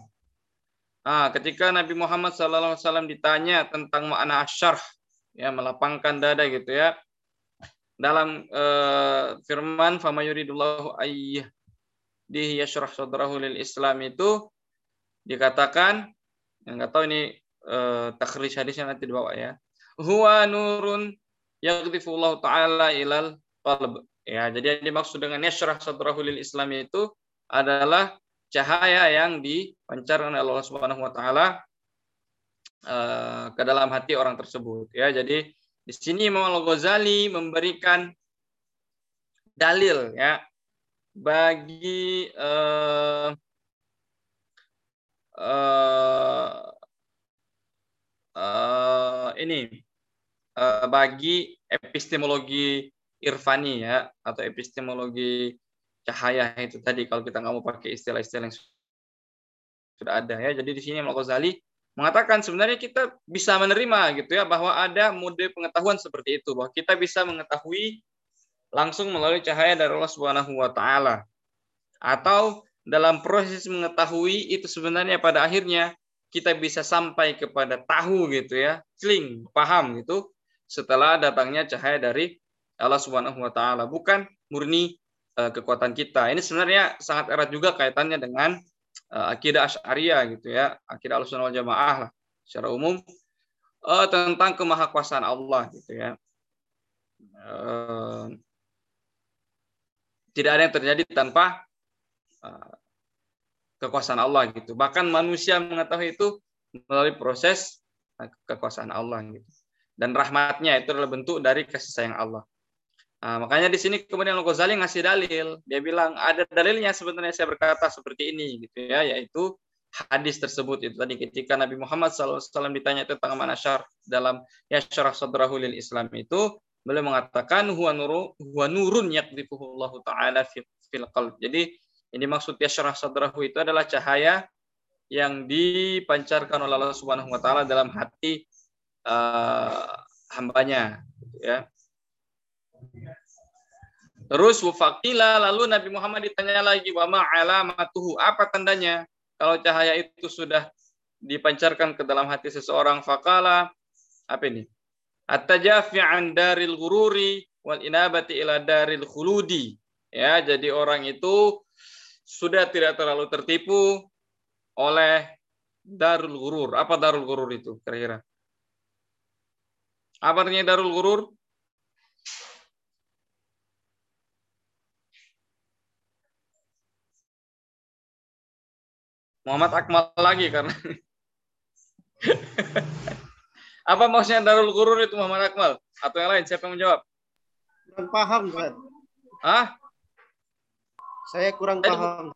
[SPEAKER 7] Ah, ketika Nabi Muhammad sallallahu alaihi wasallam ditanya tentang makna syarh ya melapangkan dada gitu ya dalam uh, firman fama yuridullahu ayyah dihi yashrah sadrahu lil Islam itu dikatakan yang nggak tahu ini uh, takhrij hadisnya nanti dibawa ya. Huwa nurun yaghdifullahu taala ilal qalb. Ya, jadi yang dimaksud dengan yashrah sadrahu lil Islam itu adalah cahaya yang dipancarkan oleh Allah Subhanahu wa taala uh, ke dalam hati orang tersebut ya. Jadi di sini Imam Al-Ghazali memberikan dalil ya bagi uh, uh, uh, ini eh, bagi epistemologi irfani ya atau epistemologi cahaya itu tadi kalau kita nggak mau pakai istilah-istilah yang sudah ada ya. Jadi di sini Imam Ghazali mengatakan sebenarnya kita bisa menerima gitu ya bahwa ada mode pengetahuan seperti itu bahwa kita bisa mengetahui langsung melalui cahaya dari Allah Subhanahu wa taala. Atau dalam proses mengetahui itu sebenarnya pada akhirnya kita bisa sampai kepada tahu gitu ya, sling, paham gitu setelah datangnya cahaya dari Allah Subhanahu wa taala, bukan murni uh, kekuatan kita. Ini sebenarnya sangat erat juga kaitannya dengan akidah Asy'ariyah gitu ya, akidah Ahlussunnah Jamaah lah secara umum uh, tentang kemahakuasaan Allah gitu ya. Uh, tidak ada yang terjadi tanpa uh, kekuasaan Allah gitu. Bahkan manusia mengetahui itu melalui proses kekuasaan Allah gitu. Dan rahmatnya itu adalah bentuk dari kasih sayang Allah. Nah, makanya di sini kemudian Al-Ghazali ngasih dalil. Dia bilang ada dalilnya sebenarnya saya berkata seperti ini gitu ya, yaitu hadis tersebut itu tadi ketika Nabi Muhammad SAW ditanya tentang mana syar dalam ya syarah sadrahu lil Islam itu beliau mengatakan huwa nuru huwa nurun yaqdifuhu Allah taala fil qalb. Jadi ini maksud ya syarah sadrahu itu adalah cahaya yang dipancarkan oleh Allah Subhanahu wa taala dalam hati uh, hambanya gitu ya. Terus wafakila lalu Nabi Muhammad ditanya lagi wa alamatuhu? Apa tandanya? Kalau cahaya itu sudah dipancarkan ke dalam hati seseorang fakala apa ini? At-tajafi an daril ghururi wal inabati ila daril khuludi. Ya jadi orang itu sudah tidak terlalu tertipu oleh darul gurur apa darul gurur itu kira-kira? Apa artinya darul gurur Muhammad Akmal lagi karena apa maksudnya darul gurur itu Muhammad Akmal atau yang lain siapa yang menjawab?
[SPEAKER 8] Kurang paham kan?
[SPEAKER 7] Ah?
[SPEAKER 8] Saya kurang
[SPEAKER 7] Tadi,
[SPEAKER 8] paham.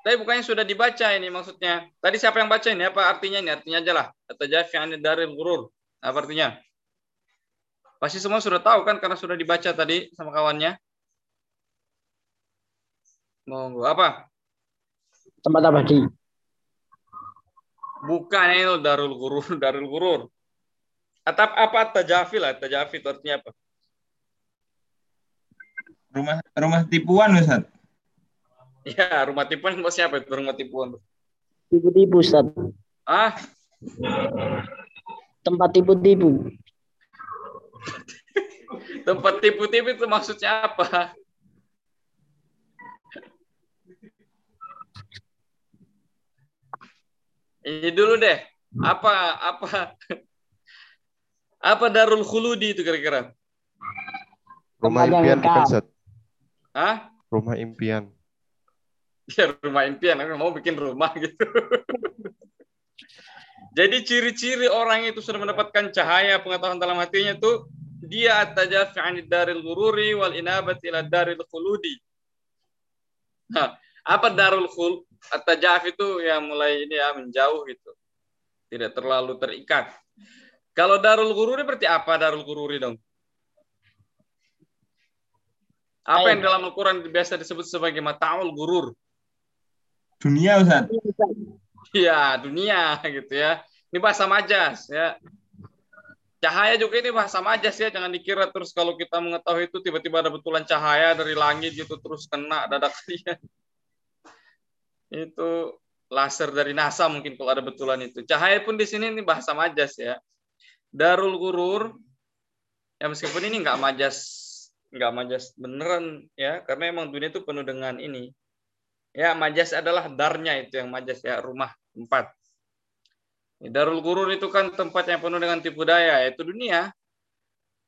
[SPEAKER 7] Tapi bukannya sudah dibaca ini maksudnya. Tadi siapa yang baca ini? Apa artinya ini? Artinya aja lah. Atajafi darul gurur. Apa artinya? Pasti semua sudah tahu kan karena sudah dibaca tadi sama kawannya. Monggo apa?
[SPEAKER 1] Tempat apa di?
[SPEAKER 7] Bukan itu darul gurur, darul gurur. Atau apa tajafi lah, tajafi itu artinya apa?
[SPEAKER 11] Rumah rumah tipuan Ustaz.
[SPEAKER 7] Ya, rumah tipuan bos siapa itu rumah tipuan?
[SPEAKER 1] Tipu-tipu, Ustaz.
[SPEAKER 7] Ah?
[SPEAKER 1] Tempat tipu-tipu.
[SPEAKER 7] Tempat tipu-tipu itu maksudnya apa? Ini dulu deh. Apa apa apa Darul Khuludi itu kira-kira?
[SPEAKER 12] Rumah impian bukan Ustaz.
[SPEAKER 7] Hah?
[SPEAKER 12] Rumah impian.
[SPEAKER 7] Ya rumah impian, aku mau bikin rumah gitu. Jadi ciri-ciri orang itu sudah mendapatkan cahaya pengetahuan dalam hatinya tuh dia atajafi anid daril gururi wal inabat ila daril khuludi. Nah, apa darul khul? Atajaf itu yang mulai ini ya menjauh gitu. Tidak terlalu terikat. Kalau darul gururi berarti apa darul gururi dong? Apa yang dalam Al-Quran biasa disebut sebagai mataul gurur?
[SPEAKER 11] Dunia Ustaz.
[SPEAKER 7] Iya, dunia gitu ya. Ini bahasa majas ya. Cahaya juga ini bahasa majas ya. Jangan dikira terus kalau kita mengetahui itu tiba-tiba ada betulan cahaya dari langit gitu terus kena dadak dia. Itu laser dari NASA mungkin kalau ada betulan itu. Cahaya pun di sini ini bahasa majas ya. Darul gurur ya meskipun ini nggak majas nggak majas beneran ya karena emang dunia itu penuh dengan ini Ya, majas adalah darnya itu yang majas ya, rumah tempat. Darul gurur itu kan tempat yang penuh dengan tipu daya, yaitu dunia.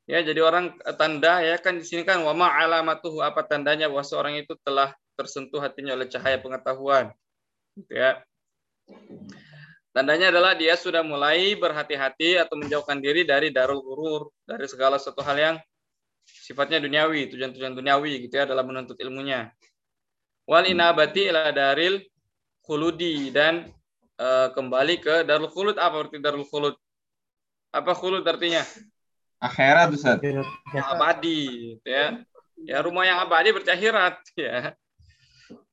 [SPEAKER 7] Ya, jadi orang tanda ya kan di sini kan wama alamatuhu apa tandanya bahwa seorang itu telah tersentuh hatinya oleh cahaya pengetahuan. Gitu ya. Tandanya adalah dia sudah mulai berhati-hati atau menjauhkan diri dari darul gurur, dari segala satu hal yang sifatnya duniawi, tujuan-tujuan duniawi gitu ya dalam menuntut ilmunya wal inabati ila daril khuludi dan uh, kembali ke darul khulud apa arti darul khulud apa khulud artinya
[SPEAKER 11] Akhirat Ustaz.
[SPEAKER 7] abadi gitu ya. Ya rumah yang abadi berarti akhirat ya.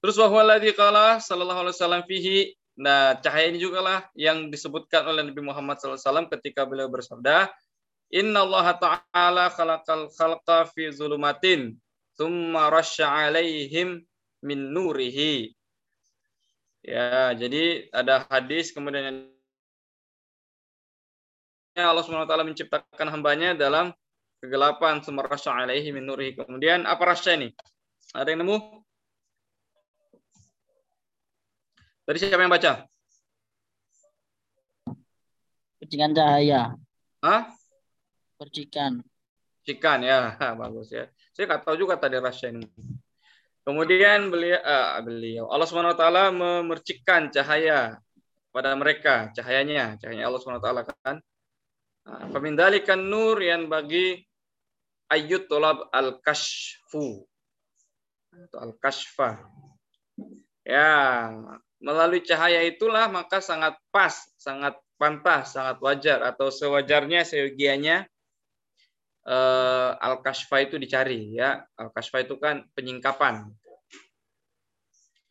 [SPEAKER 7] Terus wahwa ladzi qala sallallahu alaihi wasallam fihi Nah, cahaya ini juga lah yang disebutkan oleh Nabi Muhammad SAW ketika beliau bersabda, Inna Allah Ta'ala khalaqal khalqa fi zulumatin, thumma rasya alaihim min nurihi. Ya, jadi ada hadis kemudian Allah SWT menciptakan hambanya dalam kegelapan thumma rasya alaihi min nurihi. Kemudian apa rasya ini? Ada yang nemu? Tadi siapa yang baca?
[SPEAKER 1] Percikan cahaya.
[SPEAKER 7] Hah?
[SPEAKER 1] Percikan.
[SPEAKER 7] Cikan ya, bagus ya. Saya nggak tahu juga tadi rasya ini. Kemudian beliau, uh, beliau Allah swt memercikkan cahaya pada mereka, cahayanya, cahaya Allah swt kan. Pemindalikan nur yang bagi ayut tolab al kashfu al kashfa ya melalui cahaya itulah maka sangat pas, sangat pantas, sangat wajar atau sewajarnya seyogianya eh, al-kashfa itu dicari ya. Al-kashfa itu kan penyingkapan.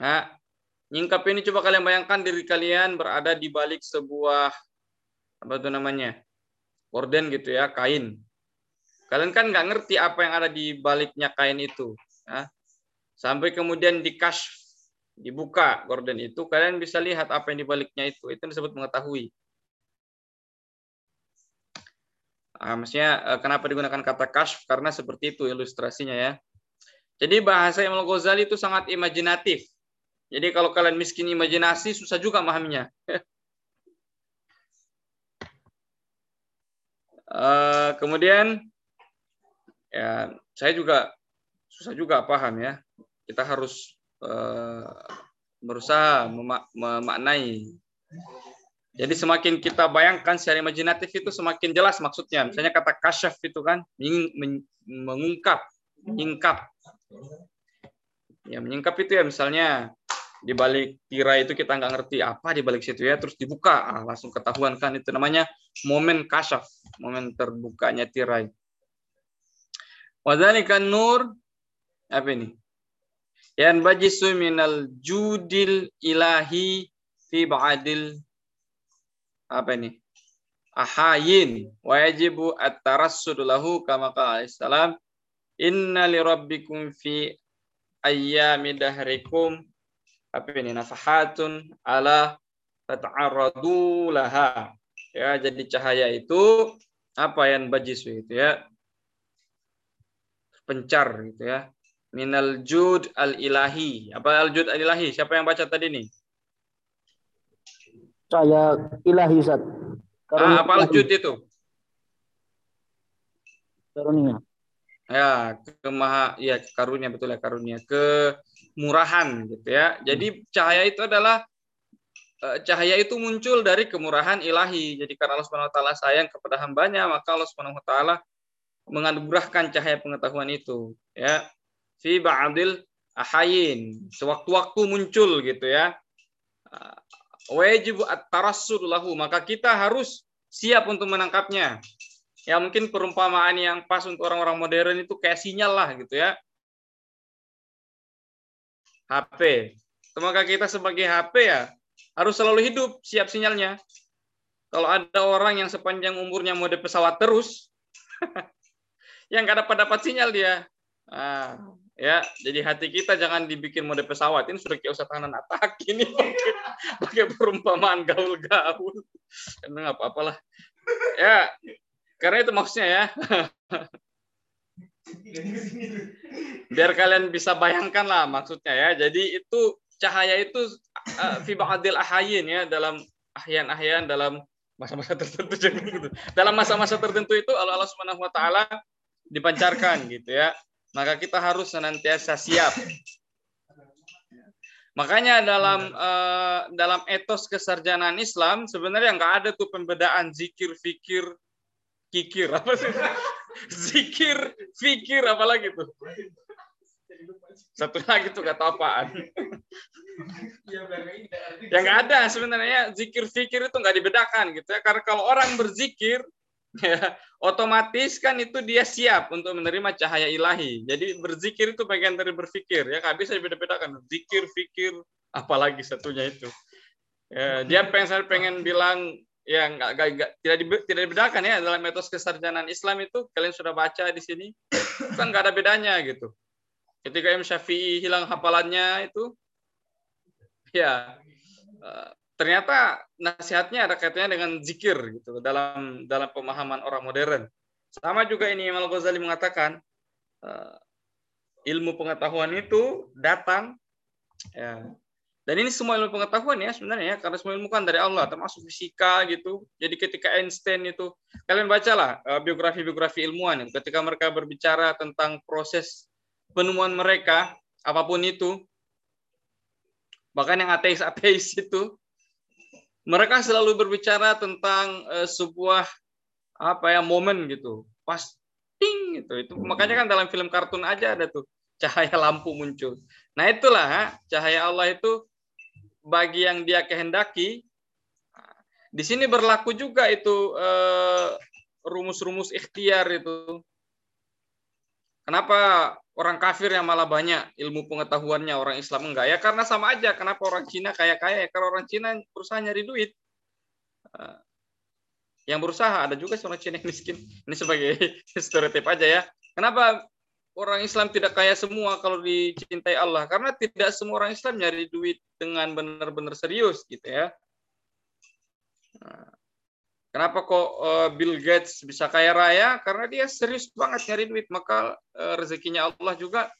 [SPEAKER 7] Nah, nyingkap ini coba kalian bayangkan diri kalian berada di balik sebuah apa itu namanya? Orden gitu ya, kain. Kalian kan nggak ngerti apa yang ada di baliknya kain itu. Ya. Sampai kemudian dikashf dibuka gorden itu, kalian bisa lihat apa yang dibaliknya itu. Itu disebut mengetahui. Nah, maksudnya eh, kenapa digunakan kata kashf? Karena seperti itu ilustrasinya ya. Jadi bahasa Imam Ghazali itu sangat imajinatif. Jadi kalau kalian miskin imajinasi, susah juga memahaminya. uh, kemudian ya saya juga susah juga paham ya. Kita harus Eh, berusaha memaknai. Jadi semakin kita bayangkan secara imajinatif itu semakin jelas maksudnya. Misalnya kata kasyaf itu kan mengungkap, menyingkap. Ya menyingkap itu ya misalnya di balik tirai itu kita nggak ngerti apa di balik situ ya terus dibuka ah, langsung ketahuan kan itu namanya momen kasyaf momen terbukanya tirai wadhalika nur apa ini Yan bajisu minal judil ilahi fi ba'dil apa ini? Ahayin wa yajibu at-tarassud lahu kama qala salam. Inna li rabbikum fi ayyami dahrikum apa ini? Nafahatun ala tata'arradu laha. Ya jadi cahaya itu apa yang bajisu itu ya? Pencar gitu ya minal jud al ilahi. Apa al jud al ilahi? Siapa yang baca tadi nih?
[SPEAKER 1] Saya ilahi Ustaz.
[SPEAKER 7] Ah, apa al jud itu?
[SPEAKER 1] Karunia.
[SPEAKER 7] Ya, kemaha ya karunia betul ya karunia, kemurahan gitu ya. Jadi cahaya itu adalah eh, cahaya itu muncul dari kemurahan ilahi. Jadi karena Allah Subhanahu wa taala sayang kepada hambanya, maka Allah Subhanahu wa taala menganugerahkan cahaya pengetahuan itu, ya fi ba'dil ahayin. Sewaktu-waktu muncul gitu ya. Wajib at-tarassud lahu. Maka kita harus siap untuk menangkapnya. Ya mungkin perumpamaan yang pas untuk orang-orang modern itu kayak sinyal lah gitu ya. HP. Maka kita sebagai HP ya harus selalu hidup siap sinyalnya. Kalau ada orang yang sepanjang umurnya mode pesawat terus, yang nggak dapat dapat sinyal dia. Nah, ya jadi hati kita jangan dibikin mode pesawat. Ini sudah kayak usah tahanan atak ini. Pakai, perumpamaan gaul-gaul. Emang apa apalah ya karena itu maksudnya ya. Biar kalian bisa bayangkan lah maksudnya ya. Jadi itu cahaya itu uh, fi ba'dil ahayin ya dalam ahyan-ahyan dalam masa-masa tertentu. Gitu. dalam masa-masa tertentu itu Allah Subhanahu wa taala dipancarkan gitu ya maka kita harus senantiasa siap. Makanya dalam uh, dalam etos kesarjanaan Islam sebenarnya nggak ada tuh pembedaan zikir, fikir, kikir apa sih? zikir, fikir apa lagi tuh? Satu lagi tuh kata apaan? yang nggak ada sebenarnya zikir fikir itu nggak dibedakan gitu ya karena kalau orang berzikir ya otomatis kan itu dia siap untuk menerima cahaya ilahi. Jadi berzikir itu bagian dari berpikir ya, nggak bisa dibeda-bedakan. Zikir, fikir, apalagi satunya itu. Ya, dia pengen pengen bilang ya nggak tidak di, tidak dibedakan ya dalam metode kesarjanaan Islam itu kalian sudah baca di sini kan nggak ada bedanya gitu. Ketika Imam Syafi'i hilang hafalannya itu ya eh, ternyata nasihatnya ada kaitannya dengan zikir gitu dalam dalam pemahaman orang modern. Sama juga ini Imam Al-Ghazali mengatakan uh, ilmu pengetahuan itu datang ya. Dan ini semua ilmu pengetahuan ya sebenarnya ya karena semua ilmu kan dari Allah termasuk fisika gitu. Jadi ketika Einstein itu kalian bacalah uh, biografi-biografi ilmuwan ketika mereka berbicara tentang proses penemuan mereka apa pun itu bahkan yang ateis-ateis itu mereka selalu berbicara tentang uh, sebuah apa ya momen gitu. Pas ting gitu. Itu makanya kan dalam film kartun aja ada tuh cahaya lampu muncul. Nah itulah cahaya Allah itu bagi yang dia kehendaki di sini berlaku juga itu uh, rumus-rumus ikhtiar itu kenapa orang kafir yang malah banyak ilmu pengetahuannya orang Islam enggak? Ya karena sama aja kenapa orang Cina kaya kaya ya karena orang Cina berusaha nyari duit. Eh, yang berusaha ada juga orang Cina yang miskin. Ini sebagai stereotip aja ya. Kenapa orang Islam tidak kaya semua kalau dicintai Allah? Karena tidak semua orang Islam nyari duit dengan benar-benar serius gitu ya. Nah, Kenapa kok uh, Bill Gates bisa kaya raya? Karena dia serius banget nyari duit, maka uh, rezekinya Allah juga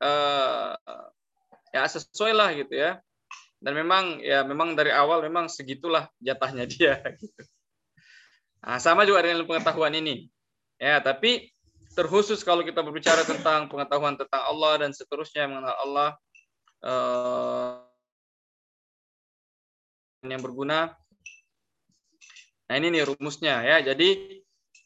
[SPEAKER 7] uh, ya sesuai lah gitu ya. Dan memang ya memang dari awal memang segitulah jatahnya dia. Gitu. Nah, sama juga dengan pengetahuan ini. Ya, tapi terkhusus kalau kita berbicara tentang pengetahuan tentang Allah dan seterusnya mengenal Allah yang berguna Nah ini nih rumusnya ya. Jadi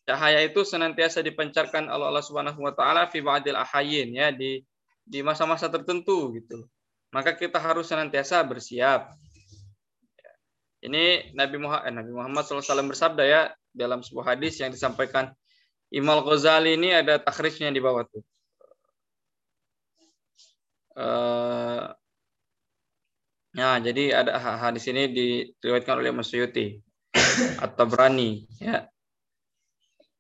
[SPEAKER 7] cahaya itu senantiasa dipancarkan oleh Allah Subhanahu wa taala fi ba'dil ahayin ya di di masa-masa tertentu gitu. Maka kita harus senantiasa bersiap. Ini Nabi Muhammad, eh, Nabi Muhammad SAW bersabda ya dalam sebuah hadis yang disampaikan Imam Ghazali ini ada takhrijnya di bawah tuh. Uh, nah, jadi ada hadis ini diriwayatkan oleh Mas Suyuti atau berani ya.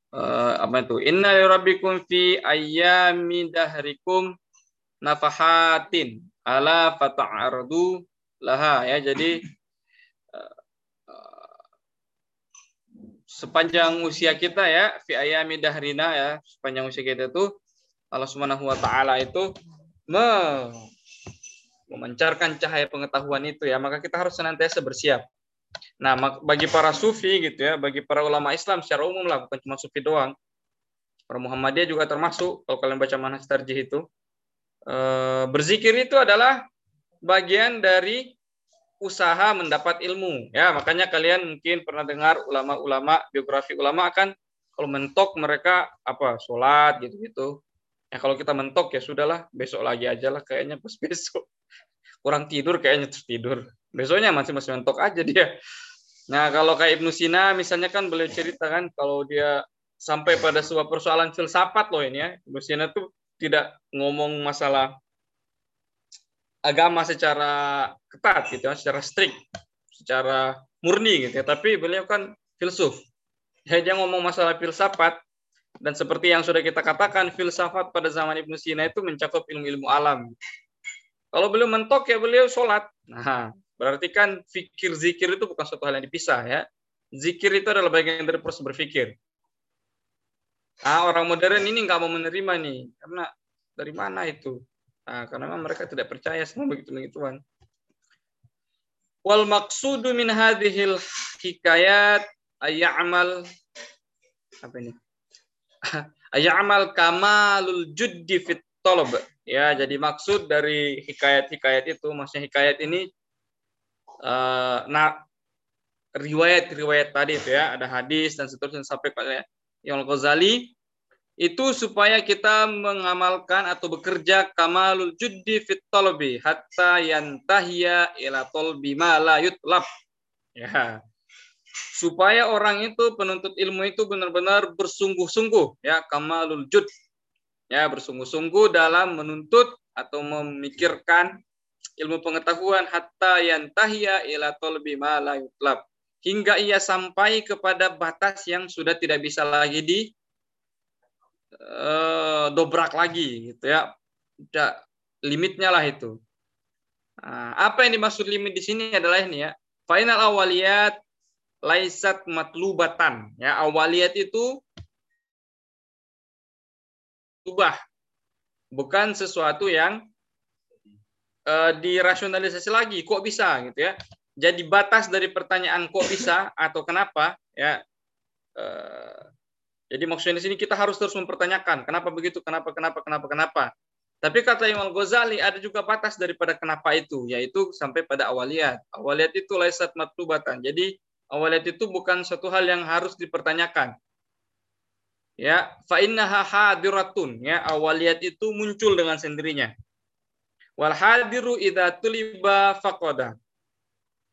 [SPEAKER 7] Uh, apa itu? Inna rabbikum fi ayyami dahrikum nafahatin. Ala fata'ardu laha ya. Jadi uh, sepanjang usia kita ya fi ayami dahrina ya sepanjang usia kita itu Allah Subhanahu wa taala itu me memancarkan cahaya pengetahuan itu ya. Maka kita harus senantiasa bersiap Nah, bagi para sufi gitu ya, bagi para ulama Islam secara umum lah, bukan cuma sufi doang. Para Muhammadiyah juga termasuk, kalau kalian baca manhaj tarjih itu. Eh, berzikir itu adalah bagian dari usaha mendapat ilmu. Ya, makanya kalian mungkin pernah dengar ulama-ulama, biografi ulama kan kalau mentok mereka apa sholat gitu-gitu. Ya kalau kita mentok ya sudahlah, besok lagi aja lah kayaknya pas besok. Kurang tidur kayaknya terus tidur besoknya masih masih mentok aja dia. Nah kalau kayak Ibnu Sina misalnya kan boleh cerita kan kalau dia sampai pada sebuah persoalan filsafat loh ini ya. Ibnu Sina tuh tidak ngomong masalah agama secara ketat gitu ya, secara strict, secara murni gitu ya. Tapi beliau kan filsuf. Ya, dia ngomong masalah filsafat dan seperti yang sudah kita katakan filsafat pada zaman Ibnu Sina itu mencakup ilmu-ilmu alam. Kalau beliau mentok ya beliau sholat. Nah, Berarti kan fikir zikir itu bukan suatu hal yang dipisah ya. Zikir itu adalah bagian dari proses berpikir. Nah, orang modern ini nggak mau menerima nih, karena dari mana itu? Nah, karena mereka tidak percaya sama begitu begituan. Wal maksudu min hadhil hikayat ayamal apa ini? ayamal kamalul juddi fit talab. Ya, jadi maksud dari hikayat-hikayat itu, maksudnya hikayat ini uh, nah riwayat-riwayat tadi itu ya, ada hadis dan seterusnya sampai pada Imam Ghazali itu supaya kita mengamalkan atau bekerja kamalul juddi fit talabi hatta yantahiya ila talbi ma la yutlab. Ya. supaya orang itu penuntut ilmu itu benar-benar bersungguh-sungguh ya kamalul jud ya bersungguh-sungguh dalam menuntut atau memikirkan ilmu pengetahuan hatta yantahiya ila talbi ma la yutlab. Hingga ia sampai kepada batas yang sudah tidak bisa lagi di uh, dobrak lagi gitu ya. Udah limitnya lah itu. Nah, apa yang dimaksud limit di sini adalah ini ya. Final awaliyat laisat matlubatan. Ya awaliyat itu ubah. Bukan sesuatu yang uh, dirasionalisasi lagi kok bisa gitu ya. Jadi batas dari pertanyaan kok bisa atau kenapa ya. Uh, jadi maksudnya di sini kita harus terus mempertanyakan kenapa begitu kenapa kenapa kenapa kenapa. Tapi kata Imam Ghazali ada juga batas daripada kenapa itu yaitu sampai pada awaliyat. Awaliyat itu laisat matlubatan. Jadi awaliyat itu bukan suatu hal yang harus dipertanyakan. Ya fa innaha hadiratun. Ya awaliyat itu muncul dengan sendirinya wal hadiru idza tuliba faqada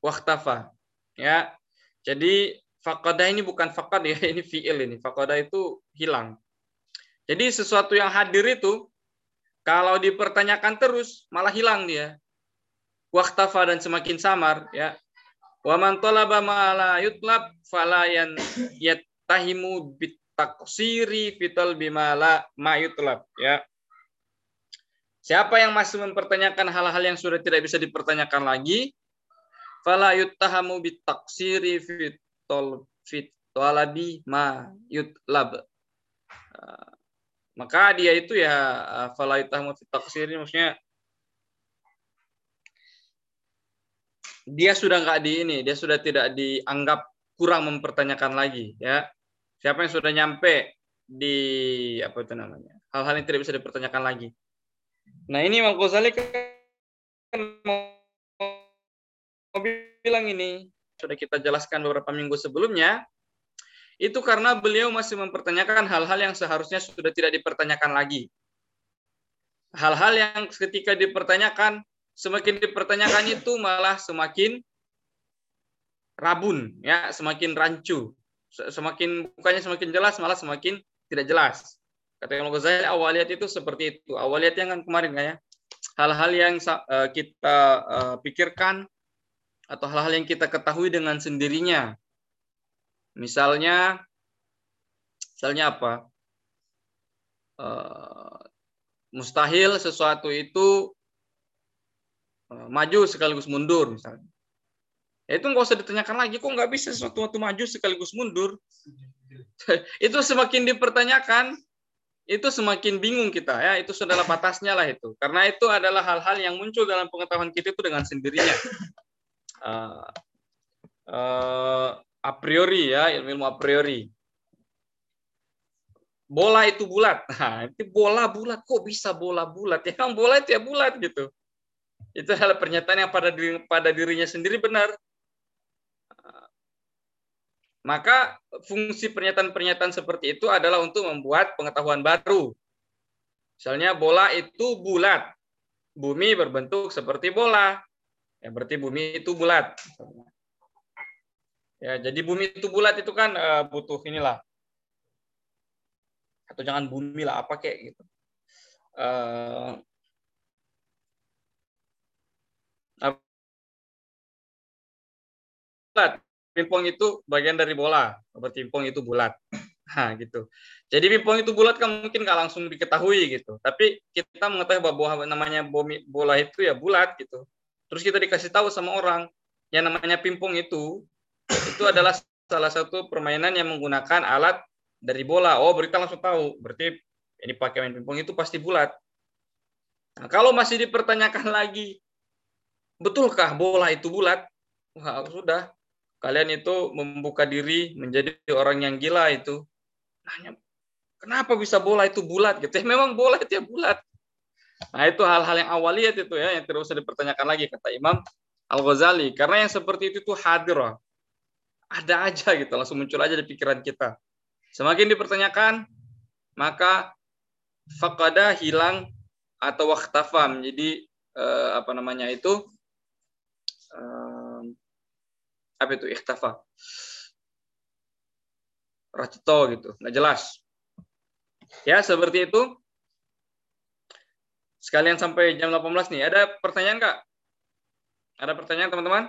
[SPEAKER 7] waktafa. Ya. Jadi fakoda ini bukan fakad ya, ini fiil ini. Fakoda itu hilang. Jadi sesuatu yang hadir itu kalau dipertanyakan terus malah hilang dia. Waktafa dan semakin samar ya. Wa man talaba ma la yutlab fala yan yattahimu bitaksiri fital bima la ma yutlab ya. Siapa yang masih mempertanyakan hal-hal yang sudah tidak bisa dipertanyakan lagi, fala yuttahamu bitaksiri fitol fit talabi ma yutlab. Uh, maka dia itu ya uh, fala yuttahamu bitaksiri maksudnya dia sudah nggak di ini dia sudah tidak dianggap kurang mempertanyakan lagi ya. Siapa yang sudah nyampe di apa itu namanya hal-hal yang tidak bisa dipertanyakan lagi nah ini Imam Ghazali kan bilang ini sudah kita jelaskan beberapa minggu sebelumnya itu karena beliau masih mempertanyakan hal-hal yang seharusnya sudah tidak dipertanyakan lagi. Hal-hal yang ketika dipertanyakan, semakin dipertanyakan itu malah semakin rabun, ya, semakin rancu. Semakin bukannya semakin jelas, malah semakin tidak jelas. Kata Imam Ghazali, awaliyat itu seperti itu. Awaliyat yang kan kemarin ya. Hal-hal yang eh, kita eh, pikirkan atau hal-hal yang kita ketahui dengan sendirinya. Misalnya, misalnya apa? Uh, mustahil sesuatu itu uh, maju sekaligus mundur misalnya. Ya, itu nggak usah ditanyakan lagi, kok nggak bisa sesuatu waktu maju sekaligus mundur? itu semakin dipertanyakan, itu semakin bingung kita ya. Itu sudah batasnya lah itu. Karena itu adalah hal-hal yang muncul dalam pengetahuan kita itu dengan sendirinya. Uh, uh, a priori ya ilmu a priori. Bola itu bulat. Nah itu bola bulat. Kok bisa bola bulat? Ya kan bola itu ya bulat gitu. Itu adalah pernyataan yang pada diri, pada dirinya sendiri benar maka fungsi pernyataan-pernyataan seperti itu adalah untuk membuat pengetahuan baru. Misalnya bola itu bulat, bumi berbentuk seperti bola. Ya, berarti bumi itu bulat. Ya, jadi bumi itu bulat itu kan uh, butuh inilah. Atau jangan bumi lah, apa kayak gitu. Uh, bulat. Pimpong itu bagian dari bola. Pimpong itu bulat. Nah, gitu. Jadi pimpong itu bulat kan mungkin nggak langsung diketahui gitu. Tapi kita mengetahui bahwa namanya bola itu ya bulat gitu. Terus kita dikasih tahu sama orang yang namanya pimpong itu itu adalah salah satu permainan yang menggunakan alat dari bola. Oh, berita langsung tahu. Berarti ini pakai main pimpong itu pasti bulat. Nah, kalau masih dipertanyakan lagi, betulkah bola itu bulat? Wah, sudah. Kalian itu membuka diri menjadi orang yang gila itu. Nanya, kenapa bisa bola itu bulat gitu? Ya, memang bola itu ya bulat. Nah, itu hal-hal yang awaliyat itu ya, yang tidak usah dipertanyakan lagi kata Imam Al-Ghazali. Karena yang seperti itu tuh hadir. Ada aja gitu, langsung muncul aja di pikiran kita. Semakin dipertanyakan, maka fakada hilang atau waktafa menjadi eh, apa namanya itu eh, apa itu ikhtafa Racito gitu. Nggak jelas. Ya, seperti itu. Sekalian sampai jam 18 nih. Ada pertanyaan, Kak? Ada pertanyaan, teman-teman?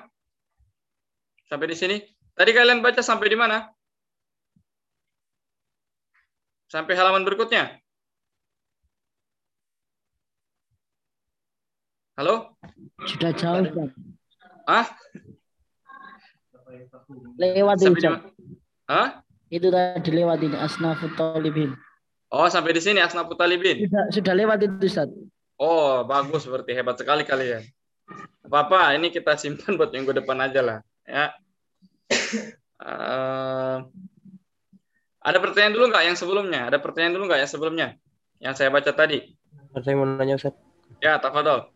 [SPEAKER 7] Sampai di sini. Tadi kalian baca sampai di mana? Sampai halaman berikutnya. Halo?
[SPEAKER 1] Sudah jauh.
[SPEAKER 7] Ah?
[SPEAKER 1] Lewat
[SPEAKER 7] Sampai di? Hah?
[SPEAKER 1] Itu tadi lewat ini Asnafut Talibin.
[SPEAKER 7] Oh, sampai di sini Asnafut Talibin.
[SPEAKER 1] Sudah, sudah lewat itu Ustaz.
[SPEAKER 7] Oh, bagus berarti hebat sekali kalian. Apa-apa, ini kita simpan buat minggu depan aja lah, ya. Eh, ada pertanyaan dulu nggak yang sebelumnya? Ada pertanyaan dulu nggak yang sebelumnya? Yang saya baca tadi.
[SPEAKER 9] Saya mau nanya Ustaz.
[SPEAKER 7] Ya, tafadhol.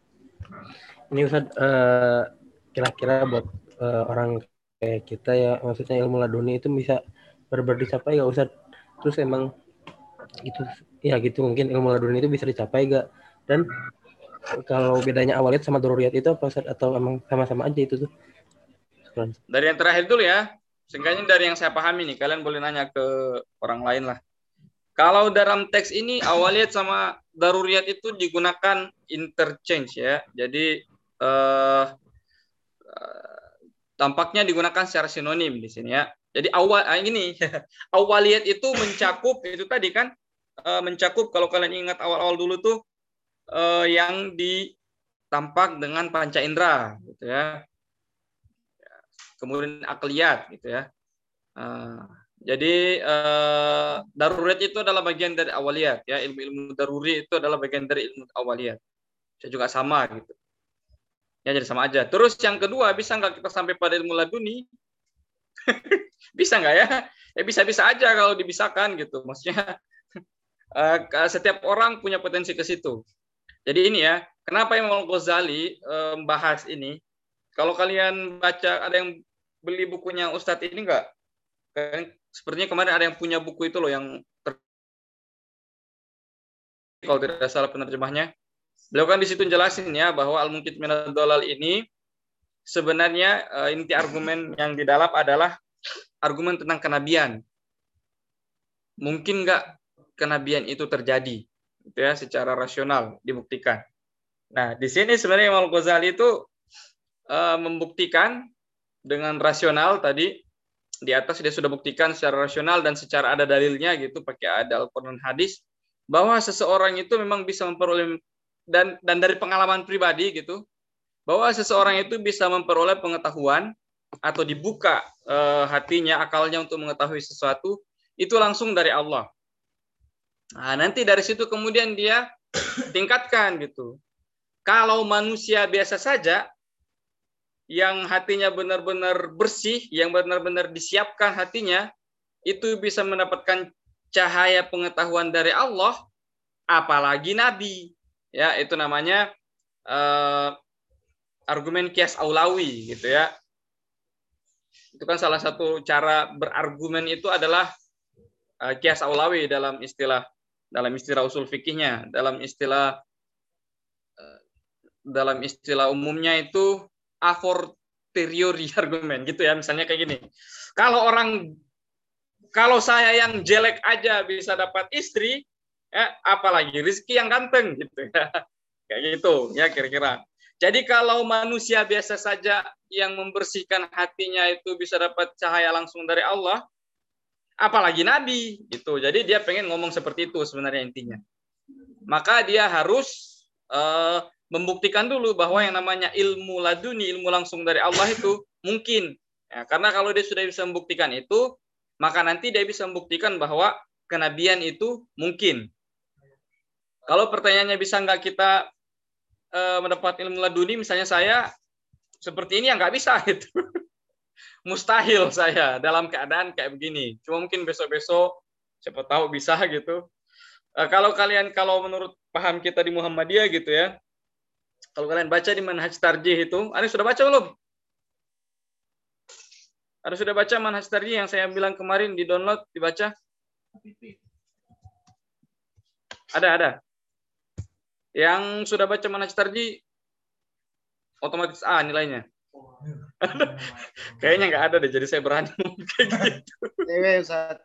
[SPEAKER 9] Ini Ustaz eh, kira-kira buat eh, orang kayak kita ya maksudnya ilmu laduni itu bisa benar-benar dicapai gak Ustaz? Terus emang itu ya gitu mungkin ilmu laduni itu bisa dicapai gak? Dan kalau bedanya awaliyat sama doruriyat itu apa? Atau emang sama-sama aja itu tuh?
[SPEAKER 7] Dari yang terakhir dulu ya. Singkatnya dari yang saya pahami nih, kalian boleh nanya ke orang lain lah. Kalau dalam teks ini awaliyat sama daruriyat itu digunakan interchange ya. Jadi eh, eh, tampaknya digunakan secara sinonim di sini ya. Jadi awal ah, ini awaliyat itu mencakup itu tadi kan eh, mencakup kalau kalian ingat awal-awal dulu tuh eh, yang ditampak dengan panca indera gitu ya kemudian akliyat gitu ya. Uh, jadi darurat itu adalah bagian dari awaliyat ya ilmu-ilmu daruri itu adalah bagian dari ilmu awaliyat. Saya juga sama gitu. Ya jadi sama aja. Terus yang kedua bisa nggak kita sampai pada ilmu laduni? bisa nggak ya? Ya bisa-bisa aja kalau dibisakan gitu. Maksudnya uh, setiap orang punya potensi ke situ. Jadi ini ya, kenapa Imam Ghazali uh, membahas ini? Kalau kalian baca ada yang beli bukunya Ustadz ini enggak? Kan sepertinya kemarin ada yang punya buku itu loh yang ter... kalau tidak salah penerjemahnya. Beliau kan di situ jelasin ya bahwa al-mungkit minad dolal ini sebenarnya uh, inti argumen yang di dalam adalah argumen tentang kenabian. Mungkin enggak kenabian itu terjadi gitu ya secara rasional dibuktikan. Nah, di sini sebenarnya Imam Ghazali itu uh, membuktikan dengan rasional tadi di atas dia sudah buktikan secara rasional dan secara ada dalilnya gitu pakai ada Al-Qur'an hadis bahwa seseorang itu memang bisa memperoleh dan dan dari pengalaman pribadi gitu bahwa seseorang itu bisa memperoleh pengetahuan atau dibuka eh, hatinya akalnya untuk mengetahui sesuatu itu langsung dari Allah. Nah, nanti dari situ kemudian dia tingkatkan gitu. Kalau manusia biasa saja yang hatinya benar-benar bersih, yang benar-benar disiapkan hatinya, itu bisa mendapatkan cahaya pengetahuan dari Allah, apalagi Nabi. Ya, itu namanya uh, argumen kias aulawi, gitu ya. Itu kan salah satu cara berargumen itu adalah uh, kias aulawi dalam istilah dalam istilah usul fikihnya, dalam istilah uh, dalam istilah umumnya itu a fortiori argumen gitu ya misalnya kayak gini kalau orang kalau saya yang jelek aja bisa dapat istri ya apalagi rezeki yang ganteng gitu ya kayak gitu ya kira-kira jadi kalau manusia biasa saja yang membersihkan hatinya itu bisa dapat cahaya langsung dari Allah apalagi nabi gitu jadi dia pengen ngomong seperti itu sebenarnya intinya maka dia harus uh, membuktikan dulu bahwa yang namanya ilmu laduni, ilmu langsung dari Allah itu mungkin. Ya, karena kalau dia sudah bisa membuktikan itu, maka nanti dia bisa membuktikan bahwa kenabian itu mungkin. Kalau pertanyaannya bisa nggak kita e, mendapat ilmu laduni, misalnya saya seperti ini ya nggak bisa itu. Mustahil saya dalam keadaan kayak begini. Cuma mungkin besok-besok siapa tahu bisa gitu. E, kalau kalian kalau menurut paham kita di Muhammadiyah gitu ya, kalau kalian baca di manhaj tarjih itu, Anda sudah baca belum? Ada sudah baca manhaj tarjih yang saya bilang kemarin di download, dibaca? Ada, ada. Yang sudah baca manhaj tarjih, otomatis A nilainya. Kayaknya nggak ada deh, jadi saya berani kayak gitu.
[SPEAKER 8] Dewe, Ustaz.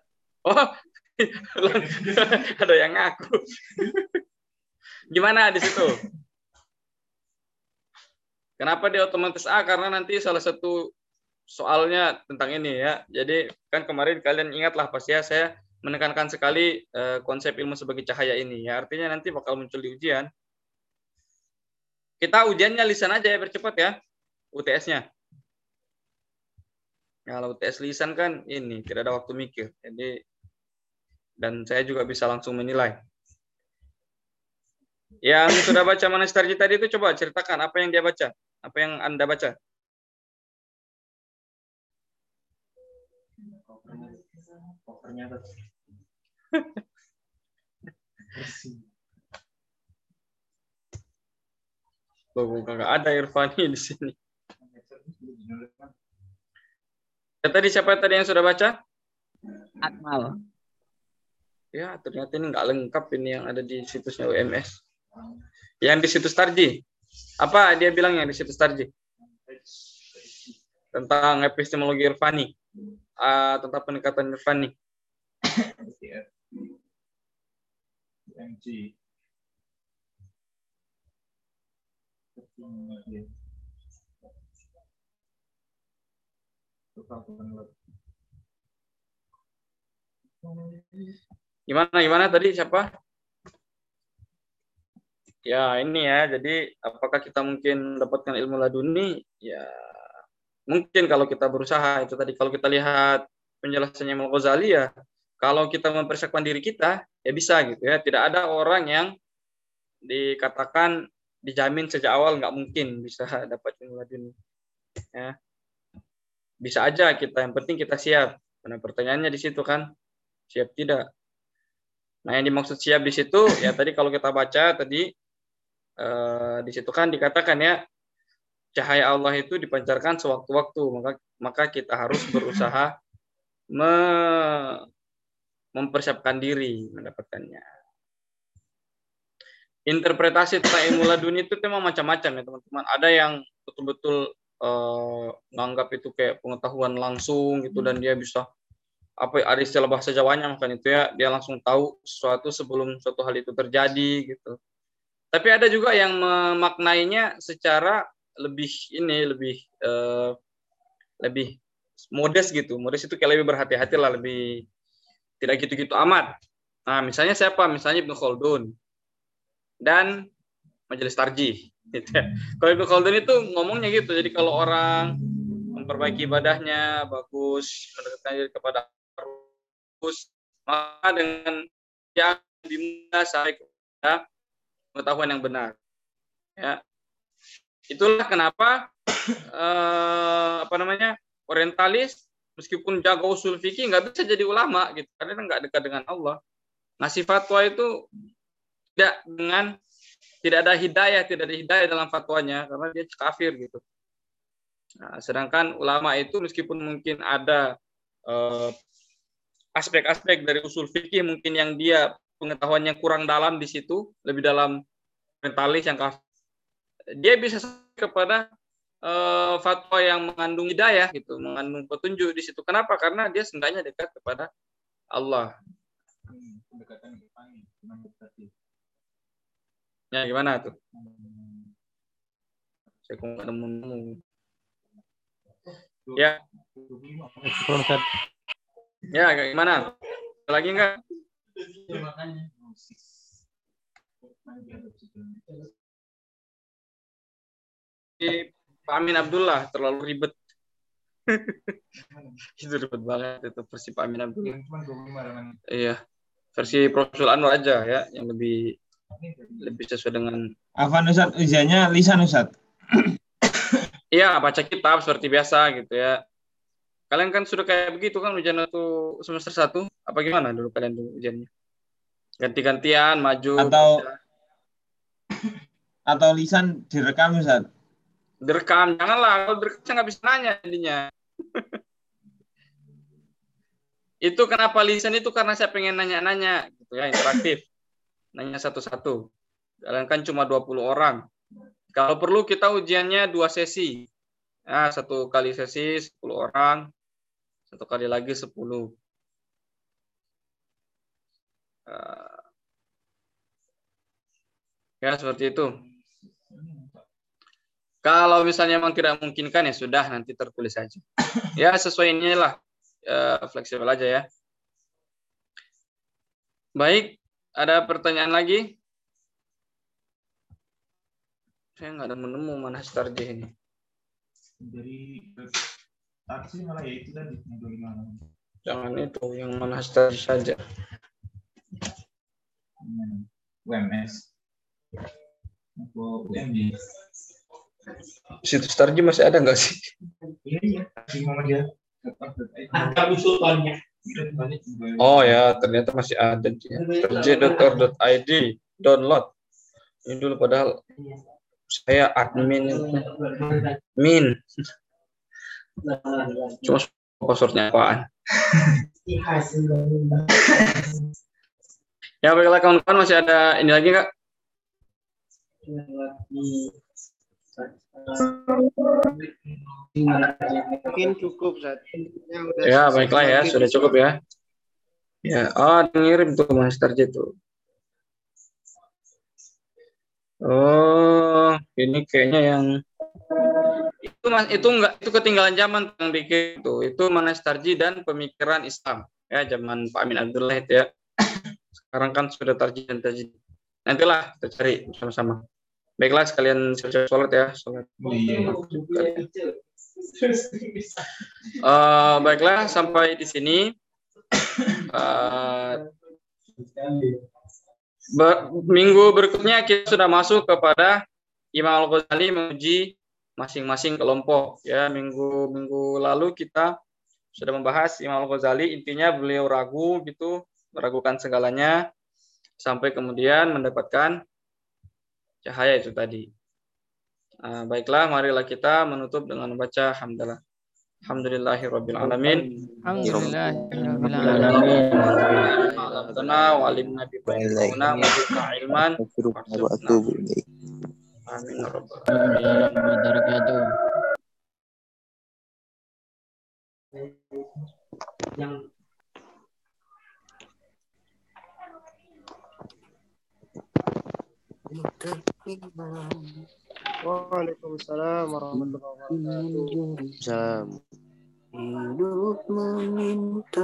[SPEAKER 7] Oh, ada yang ngaku. Gimana di situ? Kenapa dia otomatis A? Karena nanti salah satu soalnya tentang ini ya. Jadi kan kemarin kalian ingatlah pasti ya saya menekankan sekali eh, konsep ilmu sebagai cahaya ini. Ya artinya nanti bakal muncul di ujian. Kita ujiannya lisan aja ya bercepat ya. UTS-nya. Kalau UTS lisan kan ini tidak ada waktu mikir. Jadi dan saya juga bisa langsung menilai. Yang sudah baca Manastarji tadi itu coba ceritakan apa yang dia baca, apa yang Anda baca. Loh, bukan nggak ada Irfani di sini. Ya, tadi siapa tadi yang sudah baca?
[SPEAKER 1] Akmal.
[SPEAKER 7] Ya, ternyata ini nggak lengkap ini yang ada di situsnya UMS. Yang di situs Tarji. Apa dia bilang yang di situs Tarji? Tentang epistemologi Irfani. Uh, tentang pendekatan Irfani.
[SPEAKER 13] MG.
[SPEAKER 7] Gimana gimana tadi siapa? Ya ini ya, jadi apakah kita mungkin dapatkan ilmu laduni? Ya mungkin kalau kita berusaha itu tadi kalau kita lihat penjelasannya Imam Ghazali ya, kalau kita mempersiapkan diri kita ya bisa gitu ya. Tidak ada orang yang dikatakan dijamin sejak awal nggak mungkin bisa dapat ilmu laduni. Ya. Bisa aja kita, yang penting kita siap. Karena pertanyaannya di situ kan, siap tidak. Nah, yang dimaksud siap di situ ya tadi kalau kita baca tadi eh, di situ kan dikatakan ya cahaya Allah itu dipancarkan sewaktu-waktu, maka maka kita harus berusaha me, mempersiapkan diri mendapatkannya. Interpretasi tentang ilmu laduni itu memang macam-macam ya teman-teman. Ada yang betul-betul eh, nganggap itu kayak pengetahuan langsung gitu dan dia bisa apa ada istilah bahasa Jawanya makan itu ya dia langsung tahu sesuatu sebelum suatu hal itu terjadi gitu. Tapi ada juga yang memaknainya secara lebih ini lebih uh, lebih modest gitu. Modest itu kayak lebih berhati-hati lah, lebih tidak gitu-gitu amat. Nah, misalnya siapa? Misalnya Ibnu Khaldun dan Majelis Tarjih. Gitu ya. Kalau Ibnu Khaldun itu ngomongnya gitu. Jadi kalau orang memperbaiki ibadahnya bagus, mendekatkan diri kepada bagus, maka dengan dia dimulai sampai kepada pengetahuan yang benar. Ya, itulah kenapa eh, apa namanya orientalis meskipun jago usul fikih nggak bisa jadi ulama gitu karena nggak dekat dengan Allah. Ngasih fatwa itu tidak dengan tidak ada hidayah, tidak ada hidayah dalam fatwanya karena dia kafir gitu. Nah, sedangkan ulama itu meskipun mungkin ada eh, aspek-aspek dari usul fikih mungkin yang dia pengetahuannya kurang dalam di situ, lebih dalam mentalis yang kafir. Dia bisa kepada uh, fatwa yang mengandung hidayah gitu, mengandung petunjuk di situ. Kenapa? Karena dia seenggaknya dekat kepada Allah. Ya gimana tuh? Saya kok nggak nemu. Ya. Ya, gimana? Lagi enggak? Pak Amin Abdullah terlalu ribet. itu ribet banget itu versi Pak Amin Abdullah. Iya. Versi Profesor Anwar aja ya yang lebih lebih sesuai dengan
[SPEAKER 11] Afan Ustaz, ujiannya lisan Ustaz.
[SPEAKER 7] Iya, baca kitab seperti biasa gitu ya. Kalian kan sudah kayak begitu kan ujian itu semester satu apa gimana dulu kalian tuh ujiannya? Ganti-gantian, maju.
[SPEAKER 11] Atau atau lisan direkam Ustaz?
[SPEAKER 7] Direkam, janganlah. Kalau direkam saya nggak bisa nanya jadinya. itu kenapa lisan itu karena saya pengen nanya-nanya gitu ya, interaktif. Nanya satu-satu. Kalian kan cuma 20 orang. Kalau perlu kita ujiannya dua sesi. Nah, satu kali sesi 10 orang, satu kali lagi 10. Eh, ya seperti itu. Kalau misalnya memang tidak memungkinkan ya sudah nanti tertulis saja. Ya sesuai inilah eh, fleksibel aja ya. Baik, ada pertanyaan lagi? Saya nggak ada menemu mana starjih ini.
[SPEAKER 13] Dari taksi malah ya itu tadi?
[SPEAKER 7] Jangan itu, yang mana starjih saja.
[SPEAKER 13] UMS. Apa UMD?
[SPEAKER 7] Situs starjih masih ada nggak sih?
[SPEAKER 13] Iya iya.
[SPEAKER 7] Oh ya, ternyata masih ada. Starjih.or.id download. Ini dulu padahal saya admin min cuma passwordnya apaan ya baiklah kawan-kawan masih ada ini lagi kak
[SPEAKER 8] Mungkin cukup saat
[SPEAKER 7] ya baiklah ya sudah cukup ya ya oh ngirim tuh mas Tarji tuh Oh, ini kayaknya yang itu mas itu enggak itu ketinggalan zaman yang bikin itu itu Manastarji dan pemikiran Islam ya zaman Pak Amin Abdullah itu ya. Sekarang kan sudah tarji dan tarji. Nantilah kita cari sama-sama. Baiklah sekalian siap sholat ya sholat. Eh, baiklah sampai di sini. Eh, Ber- minggu berikutnya kita sudah masuk kepada Imam Al-Ghazali menguji masing-masing kelompok ya minggu minggu lalu kita sudah membahas Imam Al-Ghazali intinya beliau ragu gitu meragukan segalanya sampai kemudian mendapatkan cahaya itu tadi Nah, baiklah marilah kita menutup dengan membaca hamdalah. Rabbana wa alimna bi bayyina wa zidna ilman Amin ya rabbal
[SPEAKER 1] wabarakatuh.
[SPEAKER 2] Yang
[SPEAKER 8] Waalaikumsalam warahmatullahi wabarakatuh.
[SPEAKER 5] Hidup meminta